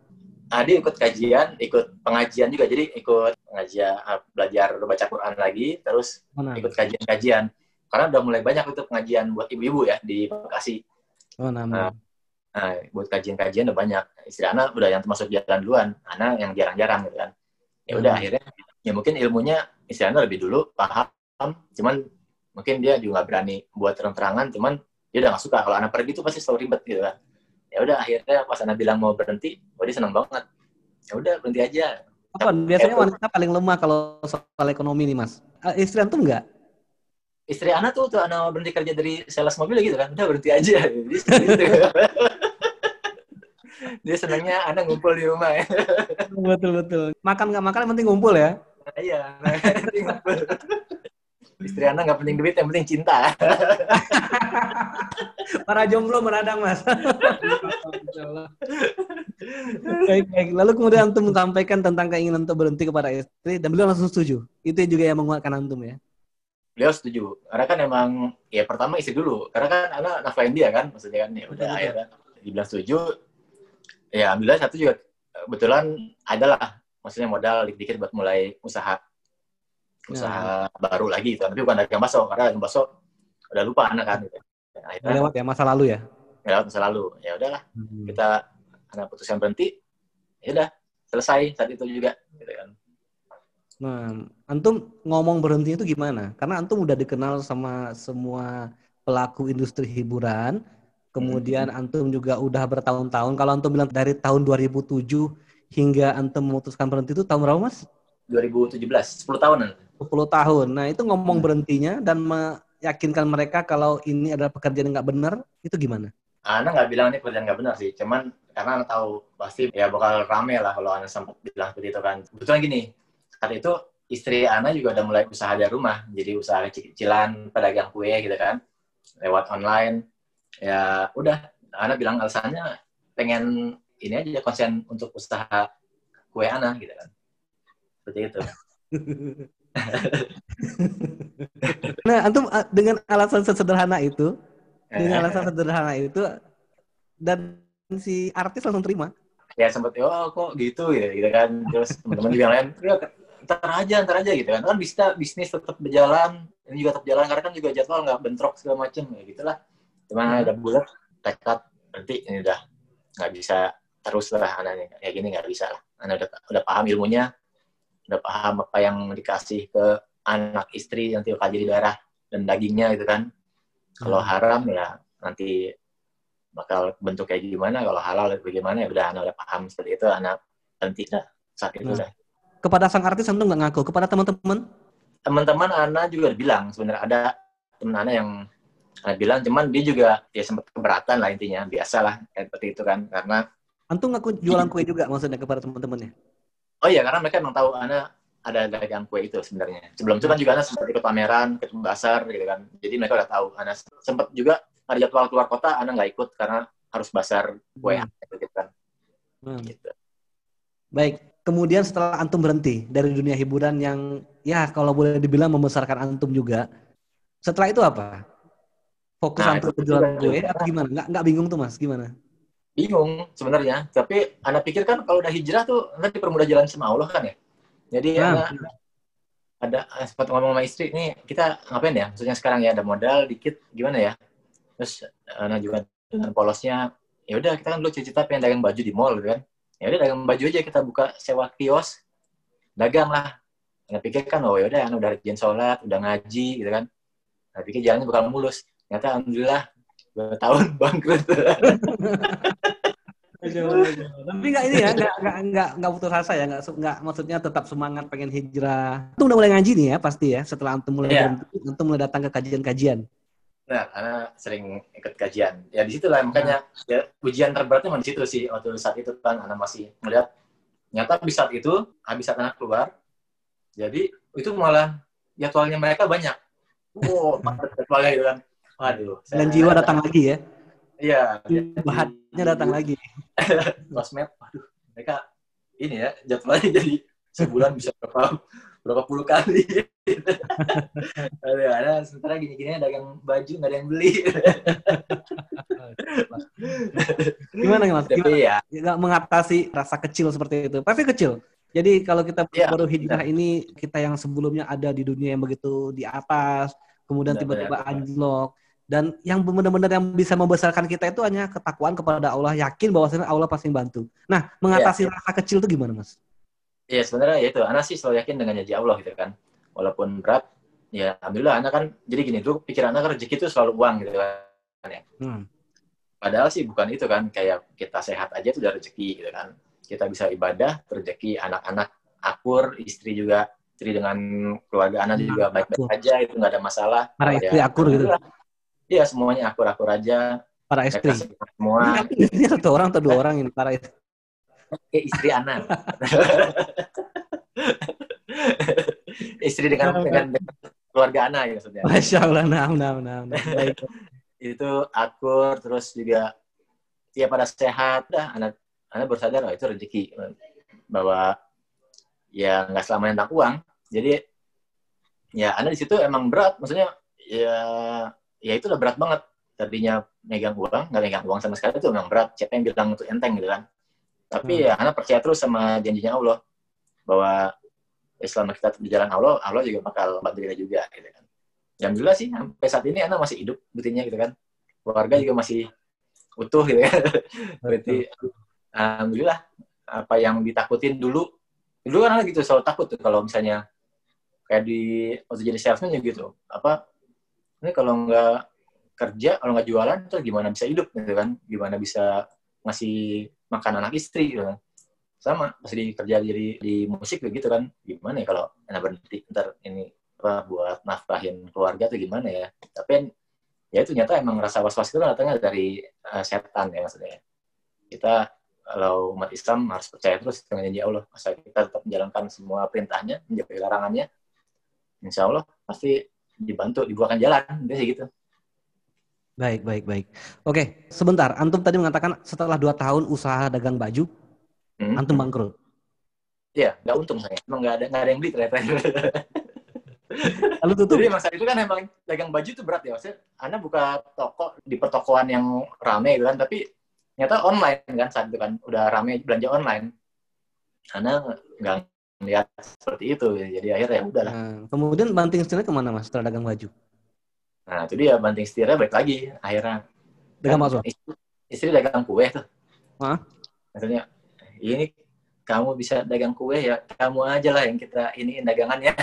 Nah, dia ikut kajian, ikut pengajian juga. Jadi ikut pengajian, ah, belajar baca Quran lagi, terus Mana? ikut kajian-kajian. Karena udah mulai banyak itu pengajian buat ibu-ibu ya di Bekasi. Oh, nama. Nah, buat kajian-kajian udah banyak. Istri anak udah yang termasuk jalan duluan, anak yang jarang-jarang gitu kan. Ya udah Hmm. akhirnya ya mungkin ilmunya istri anak lebih dulu paham, cuman mungkin dia juga nggak berani buat terang-terangan, cuman dia udah nggak suka kalau anak pergi itu pasti selalu ribet gitu kan. Ya udah akhirnya pas anak bilang mau berhenti, oh dia seneng banget. Ya udah berhenti aja. Apa biasanya Itu- wanita paling lemah kalau soal ekonomi nih mas? Eh, Istri antum nggak? Istri anak tuh tuh anak berhenti kerja dari sales mobil gitu kan, udah berhenti aja. Dia gitu. dia senangnya anak ngumpul di rumah ya. betul betul. Makan nggak makan yang penting ngumpul ya. Iya, nah, penting ngumpul. Istri anak nggak penting duit, yang penting cinta. Para jomblo meradang mas. baik baik. Lalu kemudian antum menyampaikan tentang keinginan untuk berhenti kepada istri dan beliau langsung setuju. Itu juga yang menguatkan antum ya. Beliau setuju. Karena kan emang, ya pertama istri dulu. Karena kan anak nafkahin dia kan, maksudnya kan. Ya udah Betul, betul. akhirnya dibilang setuju. Ya alhamdulillah satu juga kebetulan adalah maksudnya modal dikit-dikit buat mulai usaha usaha baru lagi gitu. Tapi bukan dagang bakso, karena dagang bakso udah lupa anak kan. Gitu. Akhirnya lewat ya masa lalu ya. ya lewat masa lalu. Ya udahlah, kita anak putuskan berhenti. Ya udah, selesai saat itu juga. Gitu kan. Nah, antum ngomong berhenti itu gimana? Karena antum udah dikenal sama semua pelaku industri hiburan. Kemudian antum juga udah bertahun-tahun. Kalau antum bilang dari tahun 2007 hingga antum memutuskan berhenti itu tahun berapa, Mas? 2017, 10 tahunan. 10 tahun. Nah, itu ngomong Hmm. berhentinya dan meyakinkan mereka kalau ini adalah pekerjaan yang nggak benar, itu gimana? Ana nggak bilang ini pekerjaan nggak benar sih, cuman karena Ana tahu pasti ya bakal rame lah kalau Ana sempat bilang seperti itu kan. Kebetulan gini, saat itu istri Ana juga udah mulai usaha dari rumah, jadi usaha kecil-kecilan, pedagang kue gitu kan, lewat online. Ya udah, Ana bilang alasannya pengen ini aja konsen untuk usaha kue Ana gitu kan. Seperti itu. Nah, antum dengan alasan sesederhana itu, Eh. dengan alasan sederhana itu dan si artis langsung terima. ya sempet oh kok gitu ya? Gitu kan. Terus teman-teman juga yang lain ya ntar aja ntar aja gitu kan. Kan bisa bisnis tetap berjalan ini juga tetap jalan karena kan juga jadwal nggak bentrok segala macem ya gitulah. Cuma ada bulat tekad berarti ini udah nggak bisa terus lah anaknya. Kayak gini nggak bisa lah. Anak udah udah paham ilmunya udah paham apa yang dikasih ke anak istri nanti bakal jadi darah dan dagingnya gitu kan kalau haram ya nanti bakal bentuk kayak gimana kalau halal bagaimana ya udah anak udah paham seperti itu anak berhenti dah saat itu Nah. dah Kepada sang artis antum nggak ngaku, kepada teman-teman teman-teman Ana juga bilang sebenarnya ada teman Ana yang Ana bilang cuman dia juga ya sempat keberatan lah intinya biasa lah kayak seperti itu kan karena antum ngaku jualan kue juga maksudnya kepada teman-temannya. Oh iya karena mereka memang tahu Ana ada dagang kue itu sebenarnya sebelum itu kan juga Ana sempat ikut pameran ikut basar gitu kan jadi mereka udah tahu Ana sempat juga ada jadwal keluar kota Ana nggak ikut karena harus basar kue Hmm. gitu kan Hmm. gitu. Baik, kemudian setelah antum berhenti dari dunia hiburan yang ya kalau boleh dibilang membesarkan antum juga, setelah itu apa? Fokus Nah, antum ke jualan kue atau gimana? Nggak, nggak bingung tuh mas, gimana? Bingung sebenarnya. Tapi anak pikir kan kalau udah hijrah tuh nanti dipermudah jalan sama Allah kan ya? Jadi Nah. anak ada eh, sempat ngomong sama istri nih kita ngapain ya? Maksudnya sekarang ya ada modal dikit gimana ya? Terus anak juga dengan polosnya ya udah kita kan dulu cita-cita pengen dagang baju di mall gitu kan. Ya udah dagang baju aja kita buka sewa kios dagang lah. Anak pikir kan oh ya udah anak udah rajin sholat udah ngaji gitu kan. Anak pikir jalannya bakal mulus. Ternyata alhamdulillah dua tahun bangkrut Tapi nggak ini ya, nggak nggak nggak nggak putus asa ya, nggak nggak maksudnya tetap semangat pengen hijrah. Antum udah mulai ngaji nih ya pasti ya, setelah antum mulai berhenti, antum mulai datang ke kajian-kajian. Nah, karena sering ikut kajian. Ya di situlah makanya ya, ujian terberatnya di situ sih waktu saat itu kan anak masih melihat nyata habis saat itu habis saat anak keluar jadi itu malah jadwalnya mereka banyak. Wow, padat jadwalnya gitu kan. Waduh. Dan jiwa datang lagi ya. Iya. Bahannya datang lagi. Sosmed, waduh, mereka ini ya jadwalnya jadi sebulan bisa berapa berapa puluh kali. ada ada sementara gini-gini dagang baju nggak ada yang beli. Gimana mas? Tapi Gimana? ya, mengatasi rasa kecil seperti itu. Pasti kecil. Jadi kalau kita Iya, baru hijrah ini, kita yang sebelumnya ada di dunia yang begitu di atas, kemudian tiba-tiba benar. Dan yang benar-benar yang bisa membesarkan kita itu hanya ketakwaan kepada Allah, yakin bahwasanya Allah pasti bantu. Nah, mengatasi Iya. rasa kecil itu gimana, Mas? ya sebenarnya ya itu, anak sih selalu yakin dengan janji Allah gitu kan. Walaupun berat, ya alhamdulillah anak kan jadi gini tuh pikiran anak kan rezeki itu selalu uang gitu kan ya. Hmm. Padahal sih bukan itu kan, kayak kita sehat aja itu udah rezeki gitu kan. Kita bisa ibadah, rezeki anak-anak akur, istri juga, istri dengan keluarga anak juga baik-baik aja, itu nggak ada masalah. Para Ya, istri akur gitu. Iya, semuanya akur-akur aja. Para istri. semua. Ini satu orang atau dua orang ini para istri. Eh, istri anak. istri dengan, dengan, dengan keluarga anak ya maksudnya. Masya Allah, nah, nah, nah, nah. Baik. Itu akur, terus juga ya pada sehat. Dah, anak anak bersadar oh, itu rezeki. Bahwa ya nggak selamanya tentang uang. Jadi ya anak di situ emang berat. Maksudnya ya ya itu udah berat banget. Tadinya megang uang, nggak megang uang sama sekali itu memang berat. Siapa yang bilang itu enteng gitu kan. Tapi ya anak percaya terus sama janjinya Allah. Bahwa ya, selama kita di jalan Allah, Allah juga bakal bantu kita juga gitu kan. Alhamdulillah sih sampai saat ini anak masih hidup buktinya gitu kan. Keluarga juga masih utuh gitu kan. Berarti alhamdulillah apa yang ditakutin dulu dulu kan anak gitu selalu takut tuh kalau misalnya kayak di waktu jadi salesman juga gitu apa ini kalau nggak kerja kalau nggak jualan terus gimana bisa hidup gitu kan? Gimana bisa ngasih makan anak istri gitu kan? Sama pas di kerja jadi di musik gitu kan gimana ya kalau anak berhenti ntar ini apa buat nafkahin keluarga tuh gimana ya? Tapi ya itu nyata emang rasa was-was itu kan datangnya dari eh, setan ya maksudnya. Kita kalau umat Islam harus percaya terus dengan janji Allah. Asal kita tetap menjalankan semua perintahnya menjaga larangannya insya Allah pasti dibantu dibuahkan jalan biasa gitu Baik, baik, baik. Oke, sebentar. Antum tadi mengatakan setelah dua tahun usaha dagang baju, Hmm. antum bangkrut. Iya, nggak untung saya. Emang nggak ada nggak ada yang beli ternyata. Lalu tutup. Jadi masa itu kan emang dagang baju itu berat ya. Maksudnya, Anda buka toko di pertokoan yang rame gitu kan, tapi ternyata online kan saat itu kan udah rame belanja online. Anda nggak lihat seperti itu, jadi akhirnya ya udahlah. Nah, kemudian banting setirnya ke mana mas setelah dagang baju? Nah itu dia banting setirnya balik lagi akhirnya. Dagang bakso? Istri, istri dagang kue tuh. Hah? Maksudnya, ini kamu bisa dagang kue ya, kamu aja lah yang kita ini dagangannya.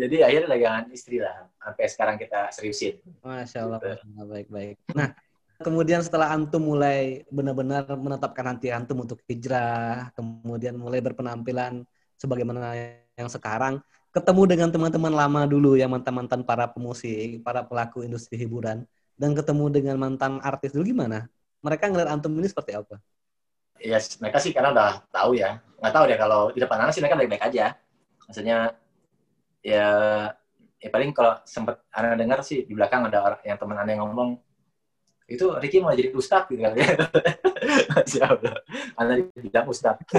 Jadi akhirnya dagangan istri lah. Sampai sekarang kita seriusin. Masya Allah, Allah. baik, baik. Nah, kemudian setelah antum mulai benar-benar menetapkan hati antum untuk hijrah, kemudian mulai berpenampilan sebagaimana yang sekarang, ketemu dengan teman-teman lama dulu yang mantan-mantan para pemusik, para pelaku industri hiburan, dan ketemu dengan mantan artis dulu gimana? Mereka ngeliat antum ini seperti apa? Ya mereka sih karena udah tahu ya. Nggak tahu deh kalau di depan anak sih mereka baik-baik aja. Maksudnya ya ya paling kalau sempat anak dengar sih di belakang ada orang yang teman anak yang ngomong itu Ricky mau jadi ustadz gitu kan Masya Allah. Anak bilang ustadz.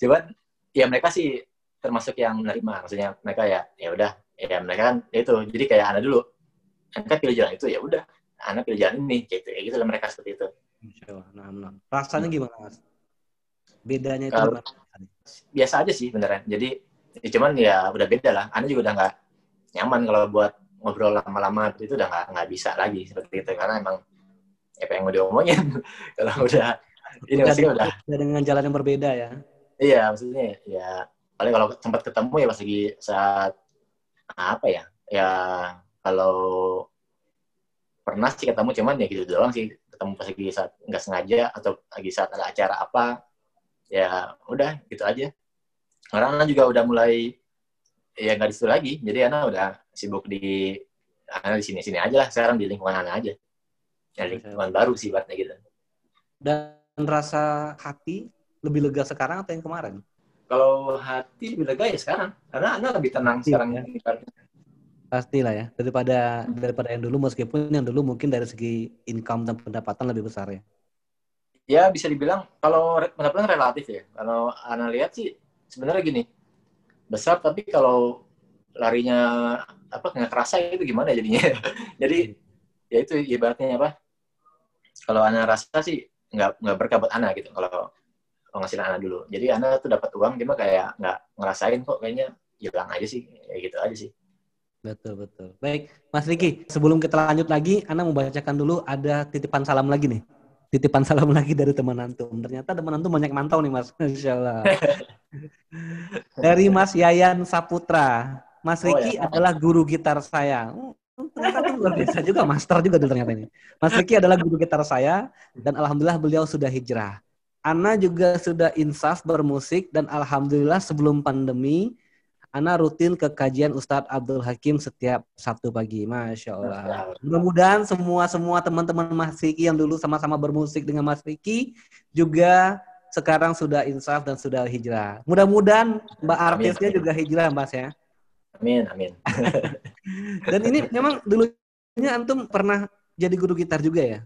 Cuman ya mereka sih termasuk yang menerima. Maksudnya mereka ya ya udah ya mereka kan ya itu. Jadi kayak anak dulu. Anak pilih jalan itu ya udah. Anak pilih jalan ini gitu. Ya gitu lah mereka seperti itu. Nah, nah. Rasanya gimana mas? Bedanya itu Kalau- gimana? biasa aja sih beneran. Jadi ya cuman ya udah beda lah. Anda juga udah nggak nyaman kalau buat ngobrol lama-lama itu udah nggak nggak bisa lagi seperti itu karena emang ya apa yang mau diomongin kalau udah ini Udah maksudnya udah. Udah dengan jalan yang berbeda ya. iya maksudnya ya paling kalau sempat ketemu ya pas lagi saat apa ya ya kalau pernah sih ketemu cuman ya gitu doang sih. Ketemu pas lagi saat nggak sengaja atau lagi saat ada acara apa ya udah gitu aja. Orang juga udah mulai ya nggak di situ lagi. Jadi anak udah sibuk di anak di sini sini aja lah. Sekarang di lingkungan anak aja. Ya lingkungan baru sih buatnya gitu. Dan rasa hati lebih lega sekarang atau yang kemarin? kalau hati lebih lega ya sekarang. Karena anak lebih tenang Iya. sekarang Pastilah ya, daripada daripada yang dulu meskipun yang dulu mungkin dari segi income dan pendapatan lebih besar ya. ya bisa dibilang kalau pendapatan relatif ya. Kalau anak lihat sih sebenarnya gini besar tapi kalau larinya apa nggak kerasa itu gimana jadinya jadi ya itu ibaratnya apa kalau anak rasa sih nggak nggak berkah buat anak gitu kalau penghasilan anak dulu jadi anak tuh dapat uang cuma kayak nggak ngerasain kok kayaknya hilang aja sih kayak gitu aja sih Betul betul. Baik, Mas Riki, sebelum kita lanjut lagi, Ana mau bacakan dulu ada titipan salam lagi nih. Titipan salam lagi dari teman antum. Ternyata teman antum banyak mantau nih, Mas. Masya Allah. Dari Mas Yayan Saputra. Mas Oh, Riki ya. adalah guru gitar saya. Oh, ternyata luar biasa juga, master juga dulu ternyata ini. Mas Riki adalah guru gitar saya dan alhamdulillah beliau sudah hijrah. Ana juga sudah insaf bermusik dan alhamdulillah sebelum pandemi Ana rutin ke kajian Ustadz Abdul Hakim setiap Sabtu pagi. Masya Allah. Mudah-mudahan semua semua teman-teman Mas Riki yang dulu sama-sama bermusik dengan Mas Riki juga sekarang sudah insaf dan sudah hijrah. Mudah-mudahan Mbak artisnya juga hijrah, Mas ya. amin amin Dan ini memang dulunya antum pernah jadi guru gitar juga ya?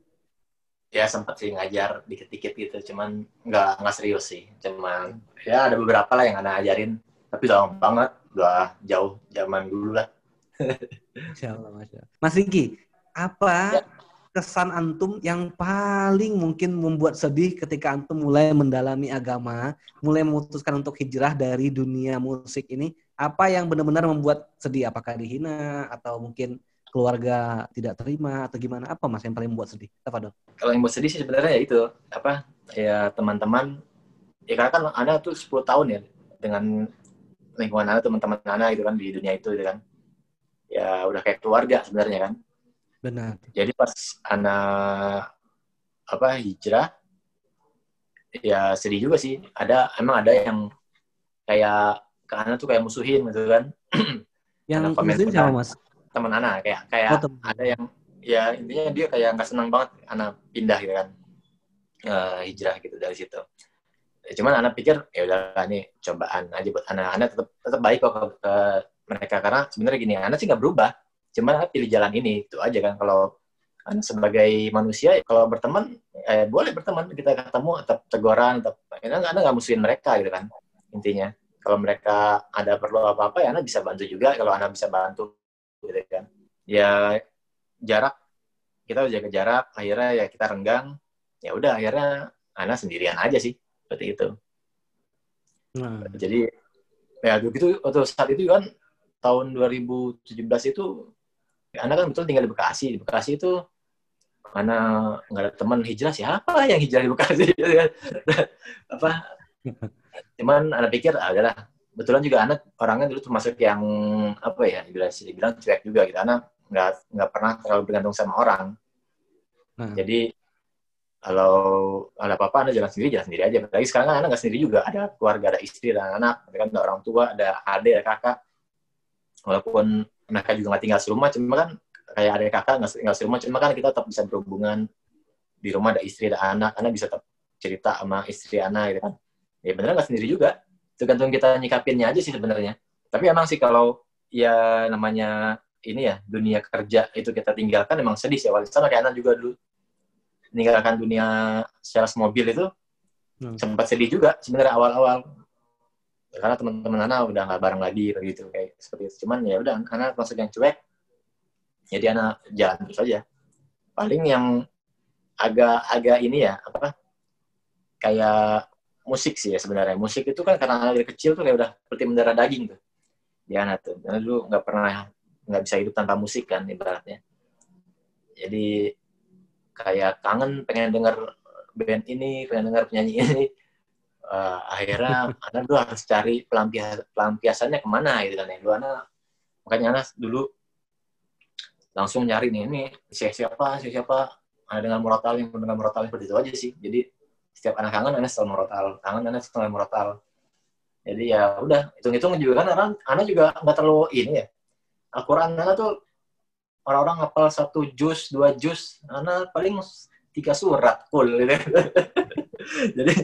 ya sempat sih ngajar dikit-dikit gitu cuman nggak nggak serius sih cuman ya ada beberapa lah yang anak ajarin tapi lama banget udah jauh zaman dulu lah Masya Allah, Masya Allah. Mas Riki, apa Ya. Kesan antum yang paling mungkin membuat sedih ketika antum mulai mendalami agama, mulai memutuskan untuk hijrah dari dunia musik ini? Apa yang benar-benar membuat sedih? Apakah dihina atau mungkin keluarga tidak terima atau gimana? Apa mas yang paling membuat sedih? Tafadol. kalau yang buat sedih sih sebenarnya ya itu apa ya teman-teman ya karena kan anda tuh 10 tahun ya dengan lingkungan anda teman-teman anda gitu kan di dunia itu gitu kan ya udah kayak keluarga sebenarnya kan Benar. jadi pas anak apa hijrah ya sedih juga sih. Ada emang ada yang kayak ke anak tuh kayak musuhin gitu kan. Yang muslim siapa mas? teman anak kayak kayak Oh, teman. ada yang ya intinya dia kayak nggak senang banget anak pindah gitu kan. Eh, hijrah gitu dari situ. Ya, cuman anak pikir ya udah nih cobaan aja buat anak anak tetap tetap baik kok ke, ke mereka. Karena sebenarnya gini anak sih nggak berubah cuman pilih jalan ini itu aja kan. Kalau anak sebagai manusia kalau berteman eh, boleh berteman. Kita ketemu tetap teguran tetap anak anak nggak musuhin mereka gitu kan intinya. Kalau mereka ada perlu apa-apa ya anak bisa bantu juga. Kalau anak bisa bantu gitu kan. Ya jarak. Kita udah jaga jarak akhirnya ya kita renggang. Ya udah akhirnya anak sendirian aja sih seperti itu. Nah, jadi ya begitu waktu saat itu kan tahun 2017 itu anak kan betul tinggal di Bekasi. Di Bekasi itu mana nggak ada teman hijrah siapa yang hijrah di Bekasi? Gitu kan. apa? Cuman anak pikir ah, udahlah. Betulan juga anak orangnya dulu termasuk yang apa ya dibilang dibilang cuek juga gitu. Anak nggak nggak pernah terlalu bergantung sama orang. Nah. jadi kalau ada apa-apa anda jalan sendiri jalan sendiri aja. Lagi sekarang kan anak nggak sendiri juga. Ada keluarga ada istri ada anak ada kan ada orang tua ada adik ada kakak. Walaupun mereka juga nggak tinggal serumah cuma kan kayak adik kakak nggak tinggal serumah cuma kan kita tetap bisa berhubungan di rumah ada istri ada anak anak bisa tetap cerita sama istri anak gitu kan. Ya beneran nggak sendiri juga. Tergantung kita nyikapinnya aja sih sebenarnya. Tapi emang sih kalau ya namanya ini ya dunia kerja itu kita tinggalkan emang sedih sih. Awalnya sama kayak anak juga dulu. Meninggalkan dunia sales mobil itu Hmm. sempat sedih juga sebenarnya awal-awal karena teman-teman anak udah nggak bareng lagi gitu kayak seperti itu. Cuman ya udah anak masuk yang cuek jadi anak jalan terus aja. Paling yang agak-agak ini ya apa kayak musik sih ya sebenarnya. Musik itu kan karena anak dari kecil tuh kayak udah seperti mendarah daging tuh di anak tuh. Karena dulu nggak pernah nggak bisa hidup tanpa musik kan ibaratnya. Jadi kayak kangen pengen denger band ini pengen denger penyanyi ini Eh, akhirnya anak dulu harus cari pelampias pelampiasannya ke mana gitu kan ya. Dulu anak makanya anak dulu langsung nyari nih ini siapa siapa siapa? Ada dengan murotal yang dengan murotal seperti itu aja sih. Jadi setiap anak kangen anak selalu murotal kangen anak selalu murotal Jadi ya udah hitung-hitung juga kan orang anak juga nggak terlalu ini ya. Al-Quran anak tuh orang-orang hafal satu juz, dua juz, anak paling tiga surat full gitu. Jadi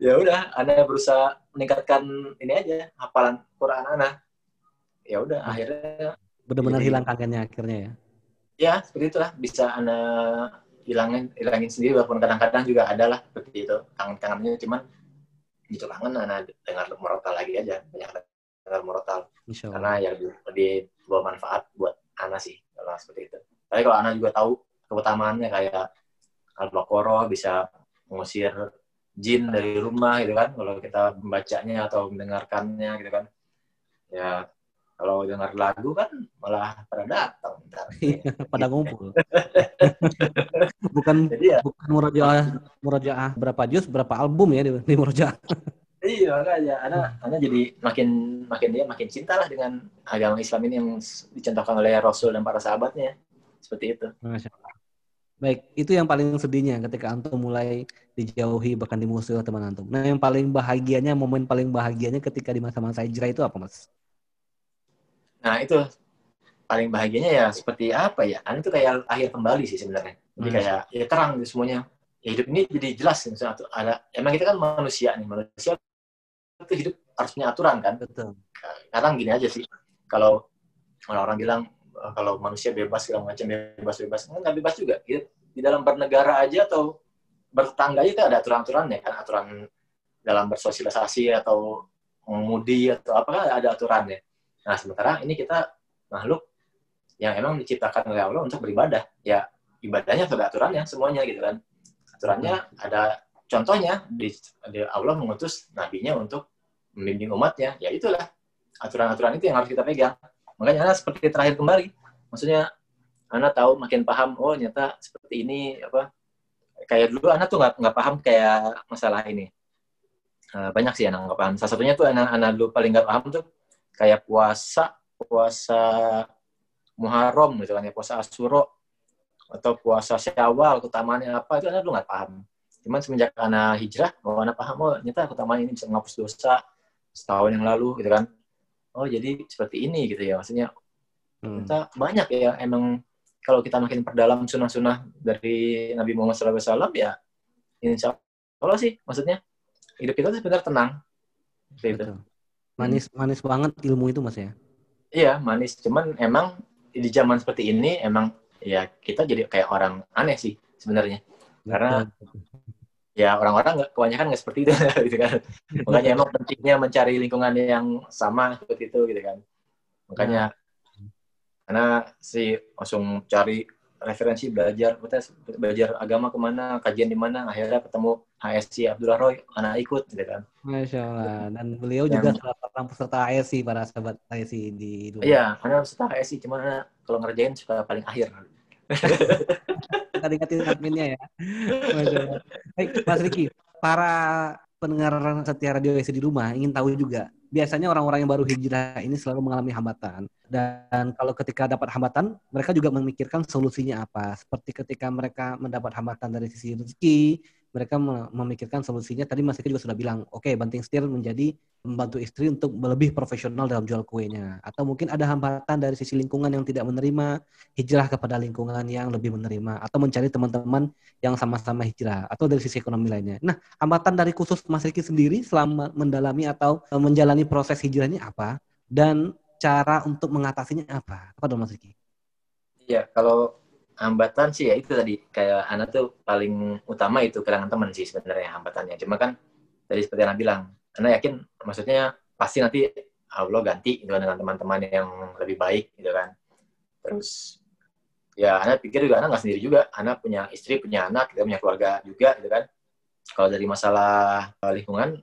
ya udah, anak berusaha meningkatkan ini aja hafalan Quran anak. Ya udah akhirnya Benar-benar hilang kangennya akhirnya ya. ya seperti itulah. Bisa anak hilangin hilangin sendiri walaupun kadang-kadang juga ada lah seperti itu. Kangen-kangennya cuman gitu kangen anak dengar murotal lagi aja. Banyak dengar murotal. Insya karena ya lebih, lebih bawa manfaat buat anak sih kalau seperti itu. Tapi kalau anak juga tahu keutamaannya kayak al-baqarah bisa mengusir jin dari rumah gitu kan kalau kita membacanya atau mendengarkannya gitu kan ya kalau dengar lagu kan malah pada datang ntar. Pada ngumpul. bukan jadi ya bukan murojaah murojaah berapa juz berapa album ya di, di murojaah. Iya makanya anak anak jadi makin makin dia makin cinta lah dengan agama Islam ini yang dicontohkan oleh Rasul dan para sahabatnya seperti itu. Masya Allah. Baik, itu yang paling sedihnya ketika antum mulai dijauhi bahkan dimusuhi oleh teman antum. Nah, yang paling bahagianya, momen paling bahagianya ketika di masa-masa hijrah itu apa, Mas? Nah itu paling bahagianya ya seperti apa ya? Anak itu kayak akhir kembali sih sebenarnya. Jadi Masya kayak ya terang gitu semuanya. Ya, hidup ini jadi jelas misalnya ada emang kita kan manusia nih manusia itu hidup harus punya aturan kan. Betul. Kadang gini aja sih kalau orang-orang bilang kalau manusia bebas segala macam bebas-bebas nggak bebas juga. Di, di dalam bernegara aja atau bertetangga itu ada aturan-aturannya kan aturan dalam bersosialisasi atau mengemudi atau apa ada aturannya. Nah sementara ini kita makhluk yang emang diciptakan oleh Allah untuk beribadah. Ya ibadahnya ada aturannya semuanya gitu kan. Aturannya ada contohnya di, di Allah mengutus nabinya untuk membimbing umatnya. Ya itulah aturan-aturan itu yang harus kita pegang. Makanya anak seperti terakhir kembali. Maksudnya anak tahu makin paham oh nyata seperti ini apa kayak dulu anak tuh nggak nggak paham kayak masalah ini. Eh, banyak sih anak nggak paham. Salah satunya tuh anak-anak dulu paling nggak paham tuh kayak puasa puasa Muharram gitu kan ya puasa Asuro atau puasa Syawal keutamaannya apa itu anak dulu nggak paham. Cuman semenjak anak hijrah, oh anak paham oh ternyata keutamaan ini bisa menghapus dosa setahun yang lalu gitu kan. Oh jadi seperti ini gitu ya maksudnya Hmm. kita banyak ya emang kalau kita makin perdalam sunnah-sunnah dari Nabi Muhammad SAW ya insya Allah sih maksudnya hidup kita tuh sebenarnya tenang Seperti itu. Betul. Manis manis banget ilmu itu, Mas ya. Iya manis cuman emang di zaman seperti ini emang ya kita jadi kayak orang aneh sih sebenarnya Karena- Betul. Ya orang-orang nggak kebanyakan nggak seperti itu gitu kan. Makanya emang pentingnya mencari lingkungan yang sama seperti itu gitu kan. Makanya karena si langsung cari referensi belajar belajar agama ke mana kajian di mana akhirnya ketemu HSC Abdullah Roy anak ikut gitu kan. Masya Allah. Dan beliau Yang- juga salah seorang peserta ASI para sahabat ASI di Dubai. iya karena setelah HSC cuma anak kalau ngerjain suka paling akhir Kita ingatin adminnya ya. Baik, Mas Riki, para pendengar setia radio ASI di rumah ingin tahu juga. Biasanya orang-orang yang baru hijrah ini selalu mengalami hambatan. Dan kalau ketika dapat hambatan, mereka juga memikirkan solusinya apa. Seperti ketika mereka mendapat hambatan dari sisi rezeki, mereka me- memikirkan solusinya. Tadi Mas Riki juga sudah bilang, oke banting setir menjadi membantu istri untuk lebih profesional dalam jual kuenya. Atau mungkin ada hambatan dari sisi lingkungan yang tidak menerima, hijrah kepada lingkungan yang lebih menerima. Atau mencari teman-teman yang sama-sama hijrah. Atau dari sisi ekonomi lainnya. Nah, hambatan dari khusus Mas Riki sendiri selama mendalami atau eh, menjalani proses hijrahnya apa? Dan cara untuk mengatasinya apa? Apa dong Mas Riki? Iya, kalau hambatan sih ya itu tadi kayak anak tuh paling utama itu kehilangan teman sih sebenarnya hambatannya. Cuma kan tadi seperti anak bilang, anak yakin maksudnya pasti nanti Allah ganti gitu kan dengan teman-teman yang lebih baik gitu kan. Terus ya anak pikir juga anak nggak sendiri juga, anak punya istri, punya anak, kita punya keluarga juga gitu kan. Kalau dari masalah eh, lingkungan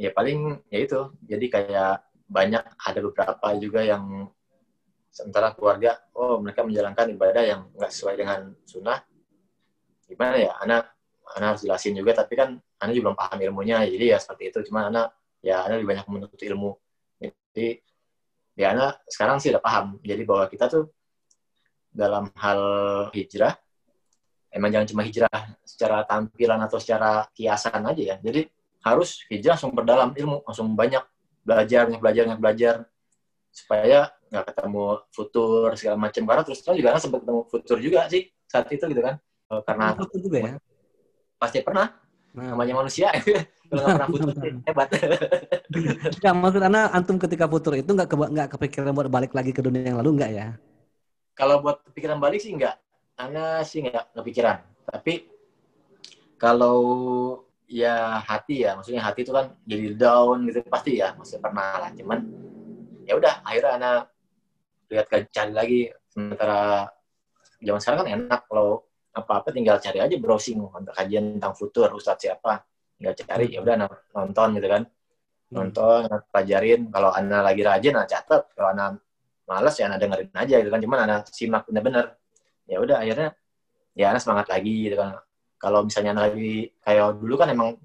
ya paling ya itu. Jadi kayak banyak ada beberapa juga yang sementara keluarga oh mereka menjalankan ibadah yang nggak sesuai dengan sunnah. Gimana ya? Anak anak harus jelasin juga tapi kan anak juga belum paham ilmunya. Jadi ya seperti itu. Cuma anak ya anak lebih banyak menuntut ilmu. Jadi ya anak sekarang sih udah paham. Jadi bahwa kita tuh dalam hal hijrah emang jangan cuma hijrah secara tampilan atau secara kiasan aja ya. Jadi harus hijrah langsung berdalam ilmu langsung banyak belajar banyak belajar banyak belajar supaya nggak ketemu futur segala macam karena terus terang juga kan sempat ketemu futur juga sih saat itu gitu kan. Eh, karena Itu juga ya. pasti pernah. Nah, namanya manusia. Kalau nggak pernah futur hebat. Enggak, maksud Anda antum ketika futur itu nggak keba- nggak kepikiran buat balik lagi ke dunia yang lalu nggak ya? kalau buat pikiran balik sih nggak. Ana sih nggak kepikiran. Tapi kalau ya hati ya maksudnya hati itu kan jadi down gitu pasti ya. Maksudnya pernah lah cuman ya udah akhirnya Ana lihat cari lagi. Sementara zaman sekarang kan enak kalau apa-apa tinggal cari aja browsing untuk kajian tentang futur ustadz siapa. Tinggal cari ya udah nonton gitu kan. Nonton Ana pelajarin. Kalau Ana lagi rajin Ana catat. Kalau Ana malas ya Ana dengerin aja gitu kan. Cuman Ana simak bener-bener. Ya udah akhirnya ya Ana semangat lagi gitu kan. Kalau misalnya Ana lagi kayak dulu kan emang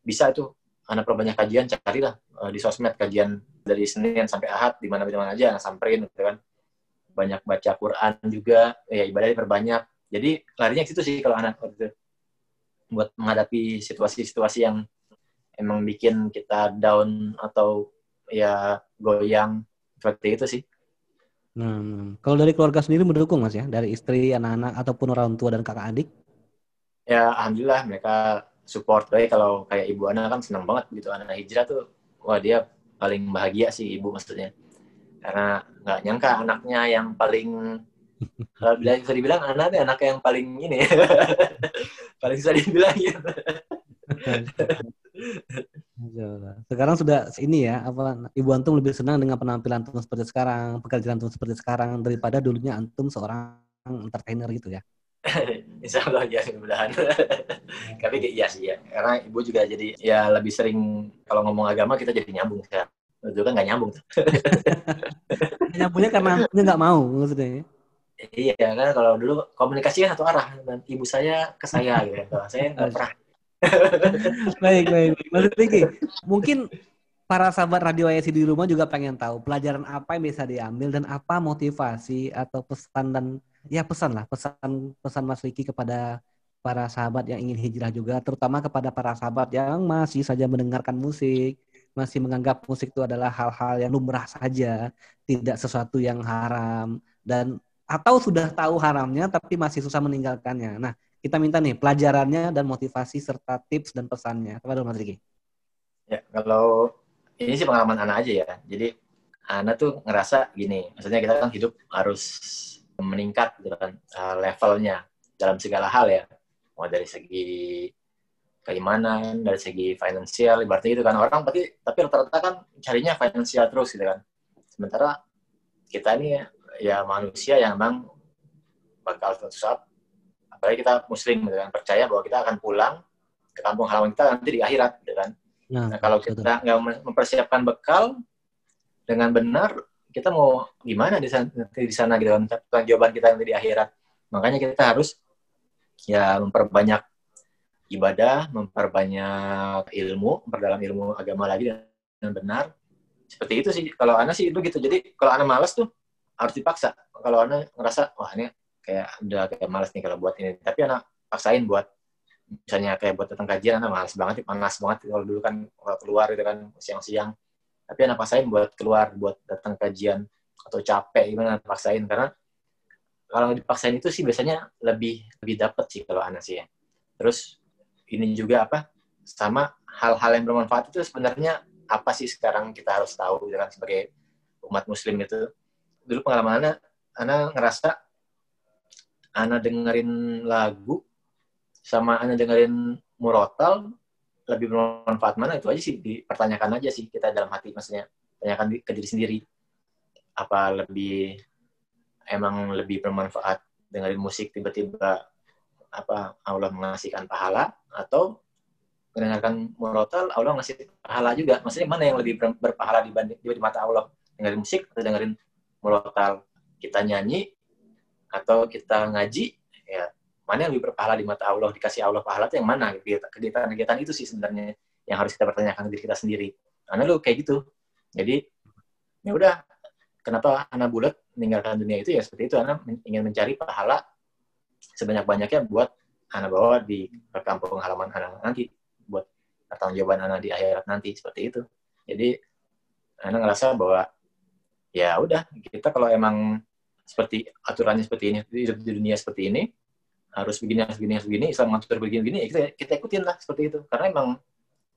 bisa itu Ana perbanyak kajian carilah eh, di sosmed kajian dari Senin sampai Ahad di mana mana aja Ana samperin gitu kan. Banyak baca Quran juga ya ibadah diperbanyak. Jadi larinya ke situ sih kalau anak waktu itu. Buat menghadapi situasi-situasi yang emang bikin kita down atau ya goyang. Seperti itu sih. Nah, nah. kalau dari keluarga sendiri mendukung mas ya, dari istri, anak-anak ataupun orang tua dan kakak adik? ya alhamdulillah mereka support baik kalau kayak ibu Ana kan senang banget gitu. Anak hijrah tuh wah dia paling bahagia sih ibu maksudnya. Karena nggak nyangka anaknya yang paling kalau bilang bisa dibilang anaknya anak yang paling ini paling bisa dibilang gitu Sekarang sudah ini ya, apa Ibu Antum lebih senang dengan penampilan Antum seperti sekarang, pekerjaan Antum seperti sekarang daripada dulunya Antum seorang entertainer gitu ya. Insya Allah ya mudah-mudahan. Tapi kayak iya sih ya. Karena ibu juga jadi ya lebih sering kalau ngomong agama kita jadi nyambung sekarang. Dulu kan nggak nyambung. Nyambungnya karena Antumnya nggak mau maksudnya. ya. Iya kan kalau dulu komunikasinya satu arah dan ibu saya ke saya gitu. Kalau saya nggak pernah. baik, baik, baik. Mas Riki, mungkin para sahabat Radio ISI di rumah juga pengen tahu pelajaran apa yang bisa diambil dan apa motivasi atau pesan dan ya pesan lah pesan pesan Mas Riki kepada para sahabat yang ingin hijrah juga terutama kepada para sahabat yang masih saja mendengarkan musik masih menganggap musik itu adalah hal-hal yang lumrah saja tidak sesuatu yang haram dan atau sudah tahu haramnya tapi masih susah meninggalkannya. Nah kita minta nih pelajarannya dan motivasi serta tips dan pesannya. Kepada Mas Riki Ya kalau ini sih pengalaman Ana aja ya. Jadi Ana tuh ngerasa gini, maksudnya kita kan hidup harus meningkat gitu kan uh, levelnya dalam segala hal ya. Mau dari segi keimanan, dari segi finansial, ibaratnya gitu kan orang tapi tapi rata-rata kan carinya finansial terus gitu kan. Sementara kita ini ya manusia yang memang bakal saat apalagi kita muslim gitu kan percaya bahwa kita akan pulang ke kampung halaman kita nanti di akhirat gitu kan. nah, Nah, kalau betul. kita nggak mem- mempersiapkan bekal dengan benar, kita mau gimana di sana, di sana gitu kan? Jawaban kita nanti di akhirat. Makanya kita harus ya memperbanyak ibadah, memperbanyak ilmu, memperdalam ilmu agama lagi dengan benar. Seperti itu sih. Kalau Ana sih begitu. Jadi kalau Ana malas tuh harus dipaksa. Kalau Ana ngerasa wah ini kayak udah kayak malas nih kalau buat ini. Tapi Ana paksain buat misalnya kayak buat datang kajian anak malas banget panas banget kalau dulu kan keluar gitu kan siang-siang tapi anak paksain buat keluar buat datang kajian atau capek gimana anak paksain. Karena kalau dipaksain itu sih biasanya lebih lebih dapet sih kalau anak sih ya. Terus ini juga apa sama hal-hal yang bermanfaat itu sebenarnya apa sih sekarang kita harus tahu gitu kan sebagai umat muslim itu. Dulu pengalaman anak anak ngerasa anak dengerin lagu sama hanya dengerin murotal lebih bermanfaat mana? Itu aja sih dipertanyakan aja sih kita dalam hati maksudnya tanyakan ke diri sendiri. Apa lebih emang lebih bermanfaat dengerin musik tiba-tiba apa Allah mengasihkan pahala atau mendengarkan murotal Allah ngasih pahala juga? Maksudnya mana yang lebih ber- berpahala dibanding di mata Allah? Dengerin musik atau dengerin murotal? Kita nyanyi atau kita ngaji? Ya mana yang lebih berpahala di mata Allah dikasih Allah pahala itu yang mana? Kegiatan-kegiatan itu sih sebenarnya yang harus kita pertanyakan diri kita sendiri. Karena lu kayak gitu. Jadi ya udah kenapa anak bulat meninggalkan dunia itu? Ya seperti itu anak ingin mencari pahala sebanyak-banyaknya buat anak bawa di kampung halaman anak nanti buat pertanggungjawaban anak di akhirat nanti seperti itu. Jadi Ana ngerasa bahwa ya udah kita kalau emang seperti aturannya seperti ini hidup di dunia seperti ini harus begini harus begini harus begini Islam mengatur begini begini ya kita kita ikutin lah seperti itu. Karena emang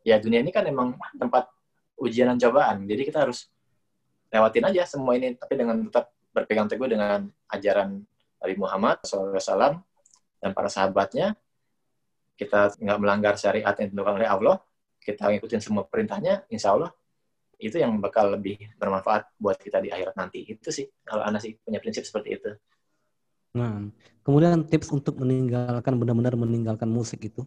ya dunia ini kan emang tempat ujian dan cobaan. Jadi kita harus lewatin aja semua ini tapi dengan tetap berpegang teguh dengan ajaran Nabi Muhammad SAW dan para sahabatnya. Kita nggak melanggar syariat yang ditentukan oleh Allah kita ngikutin semua perintahnya insya Allah itu yang bakal lebih bermanfaat buat kita di akhirat nanti. Itu sih kalau anda sih punya prinsip seperti itu Nah, kemudian tips untuk meninggalkan benar-benar meninggalkan musik itu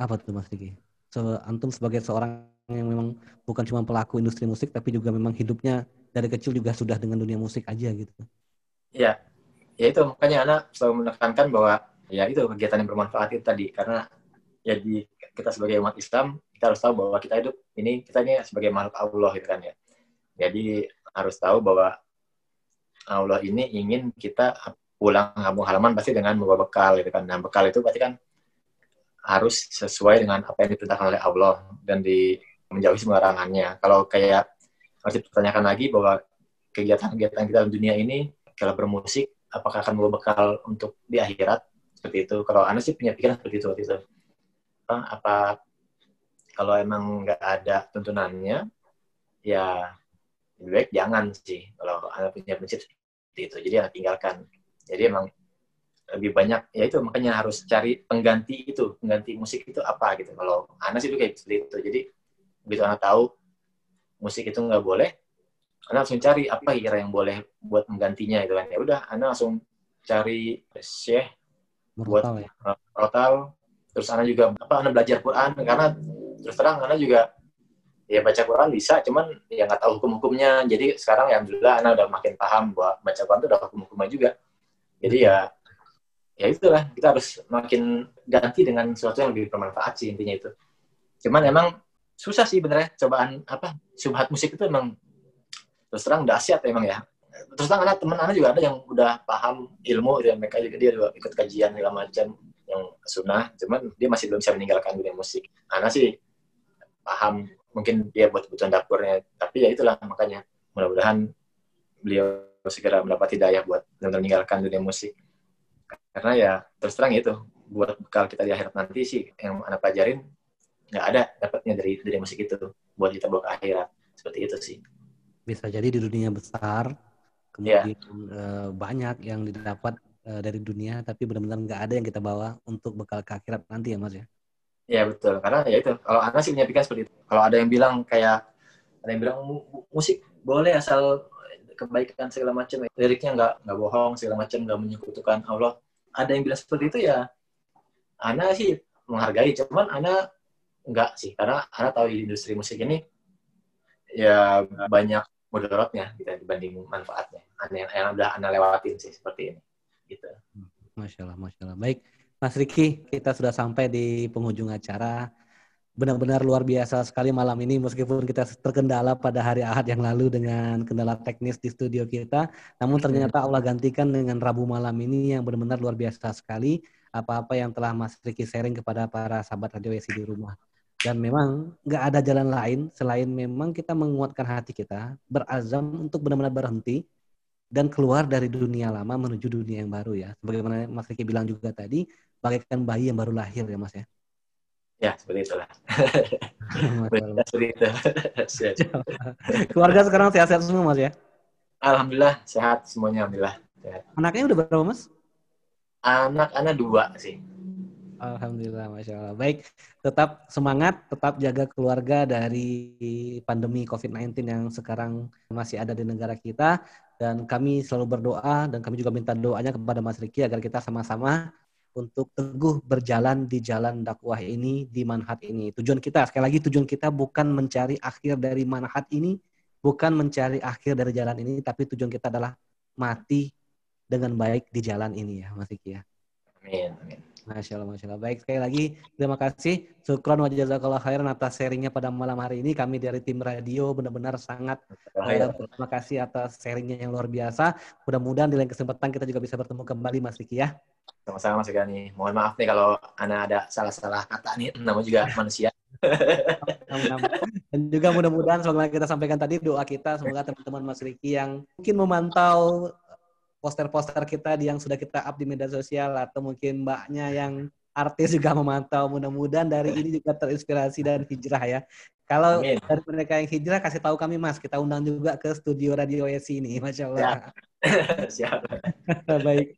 apa tuh Mas Diki? So, antum sebagai seorang yang memang bukan cuma pelaku industri musik tapi juga memang hidupnya dari kecil juga sudah dengan dunia musik aja gitu. ya ya itu makanya anak selalu menekankan bahwa ya itu kegiatan yang bermanfaat itu tadi karena ya di kita sebagai umat Islam kita harus tahu bahwa kita hidup ini kita ini sebagai makhluk Allah gitu kan ya jadi harus tahu bahwa Allah ini ingin kita pulang kampung halaman pasti dengan membawa bekal gitu kan. Nah, bekal itu berarti kan harus sesuai dengan apa yang diperintahkan oleh Allah dan di menjauhi semua larangannya. Kalau kayak harus dipertanyakan lagi bahwa kegiatan-kegiatan kita di dunia ini kalau bermusik apakah akan membawa bekal untuk di akhirat seperti itu. Kalau Anda sih punya pikiran seperti itu waktu itu. Apa, kalau emang nggak ada tuntunannya ya lebih baik jangan sih kalau Anda punya prinsip itu. Jadi Anda tinggalkan jadi emang lebih banyak ya itu makanya harus cari pengganti itu pengganti musik itu apa gitu. Kalau Anas itu kayak seperti itu jadi begitu anak tahu musik itu nggak boleh anak langsung cari apa kira yang boleh buat menggantinya itu kan. Ya udah anak langsung cari syekh buat ya. total terus anak juga apa anak belajar Quran. Karena terus terang anak juga ya baca Quran bisa cuman ya nggak tahu hukum-hukumnya. Jadi sekarang ya alhamdulillah anak udah makin paham bahwa baca Quran itu udah hukum-hukumnya juga jadi ya ya itulah kita harus makin ganti dengan sesuatu yang lebih bermanfaat sih intinya itu. Cuman emang susah sih benernya cobaan apa subhat musik itu emang terus terang dahsyat emang ya. Terus terang anak teman anak juga ada yang udah paham ilmu gitu, mereka juga dia juga ikut kajian segala macam yang sunnah cuman dia masih belum bisa meninggalkan dunia musik. Anak sih paham mungkin dia buat kebutuhan dapurnya tapi ya itulah makanya. Mudah-mudahan beliau segera mendapat hidayah buat benar-benar meninggalkan dunia musik. Karena ya terus terang itu buat bekal kita di akhirat nanti sih yang anak pelajarin nggak ada dapatnya dari dari musik itu buat kita bawa ke akhirat. Seperti itu sih. Bisa jadi di dunia besar Iya. kemudian eh, banyak yang didapat eh, dari dunia tapi benar-benar nggak ada yang kita bawa untuk bekal ke akhirat nanti ya Mas ya. ya betul. Karena ya itu kalau anak sih punya pikiran seperti itu. Kalau ada yang bilang kayak ada yang bilang "Mu- mu- musik boleh asal kebaikan segala macam liriknya nggak nggak bohong segala macam nggak menyekutukan Allah. Ada yang bilang seperti itu ya Ana sih menghargai cuman Ana nggak sih. Karena Ana tahu di industri musik ini ya banyak mudaratnya gitu dibanding manfaatnya. Ana yang, yang udah Ana lewatin sih seperti ini gitu. Masya Allah, Masya Allah. Baik, Mas Riki, kita sudah sampai di penghujung acara. Benar-benar luar biasa sekali malam ini, meskipun kita terkendala pada hari Ahad yang lalu dengan kendala teknis di studio kita. Namun ternyata Allah gantikan dengan Rabu malam ini yang benar-benar luar biasa sekali. Apa-apa yang telah Mas Riki sharing kepada para sahabat Radio Esi di rumah. Dan memang nggak ada jalan lain selain memang kita menguatkan hati kita, berazam untuk benar-benar berhenti dan keluar dari dunia lama menuju dunia yang baru ya. Sebagaimana Mas Riki bilang juga tadi, bagaikan bayi yang baru lahir ya Mas ya. Ya seperti itulah seperti itu. Keluarga sekarang sehat-sehat semua Mas ya. Alhamdulillah sehat semuanya alhamdulillah sehat. Anaknya udah berapa Mas? anak-anak dua sih Alhamdulillah, Masya Allah. Baik, tetap semangat, tetap jaga keluarga dari pandemi COVID-19 yang sekarang masih ada di negara kita. Dan kami selalu berdoa dan kami juga minta doanya kepada Mas Riki agar kita sama-sama untuk teguh berjalan di jalan dakwah ini, di manhat ini. Tujuan kita, sekali lagi tujuan kita bukan mencari akhir dari manhat ini, bukan mencari akhir dari jalan ini, tapi tujuan kita adalah mati dengan baik di jalan ini ya, Mas Riki ya. amin amin Masya Allah, Masya Allah. Baik, sekali lagi terima kasih. Syukron wa jazakallah khairan atas sharingnya pada malam hari ini. Kami dari tim radio benar-benar sangat eh, terima kasih atas sharingnya yang luar biasa. Mudah-mudahan di lain kesempatan kita juga bisa bertemu kembali Mas Riki ya. Sama-sama Mas Gani. Mohon maaf nih kalau Ana ada salah-salah kata nih. Nama juga manusia. Dan juga mudah-mudahan semoga kita sampaikan tadi doa kita semoga teman-teman Mas Riki yang mungkin memantau poster-poster kita yang sudah kita up di media sosial atau mungkin mbaknya yang artis juga memantau. Mudah-mudahan dari ini juga terinspirasi dan hijrah ya. Kalau Amin. dari mereka yang hijrah kasih tahu kami Mas, kita undang juga ke studio Radio Yesi ini, masya Allah. Siap. Baik.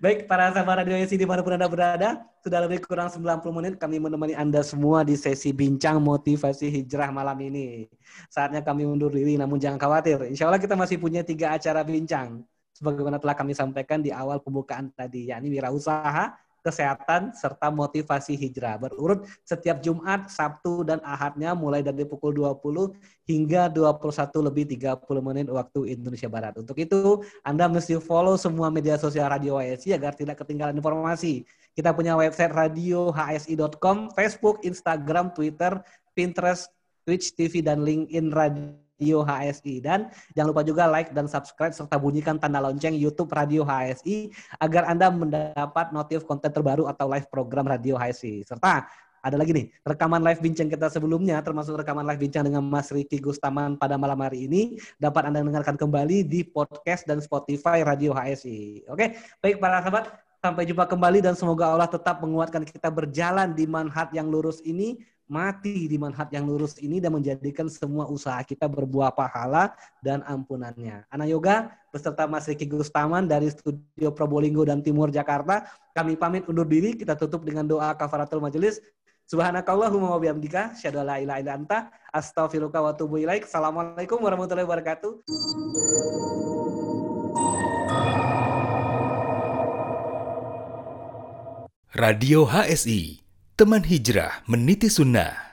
Baik, para sahabat Radio Yesi di mana pun Anda berada, sudah lebih kurang 90 menit kami menemani Anda semua di sesi bincang motivasi hijrah malam ini. Saatnya kami undur diri, namun jangan khawatir. Insya Allah kita masih punya tiga acara bincang. Sebagaimana telah kami sampaikan di awal pembukaan tadi, yakni wirausaha, kesehatan, serta motivasi hijrah. Berurut setiap Jumat, Sabtu, dan Ahadnya mulai dari pukul 20 hingga 21 lebih 30 menit waktu Indonesia Barat. Untuk itu, Anda mesti follow semua media sosial Radio HSI agar tidak ketinggalan informasi. Kita punya website radiohsi.com, Facebook, Instagram, Twitter, Pinterest, Twitch TV, dan LinkedIn Radio HSI. Dan jangan lupa juga like dan subscribe serta bunyikan tanda lonceng YouTube Radio HSI agar Anda mendapat notif konten terbaru atau live program Radio HSI. Serta ada lagi nih, rekaman live bincang kita sebelumnya, termasuk rekaman live bincang dengan Mas Riki Gustaman pada malam hari ini, dapat Anda dengarkan kembali di podcast dan Spotify Radio HSI. Oke, baik para sahabat, sampai jumpa kembali dan semoga Allah tetap menguatkan kita berjalan di manhat yang lurus ini, mati di manhat yang lurus ini dan menjadikan semua usaha kita berbuah pahala dan ampunannya. Anak Yoga beserta Mas Riki Gustaman dari Studio Probolinggo dan Timur Jakarta, kami pamit undur diri, kita tutup dengan doa kafaratul majelis. Subhanakallahumma wa bihamdika, syada la ilaha anta, astaghfiruka wa ilaik. Assalamualaikum warahmatullahi wabarakatuh. Radio HSI, teman hijrah meniti sunnah.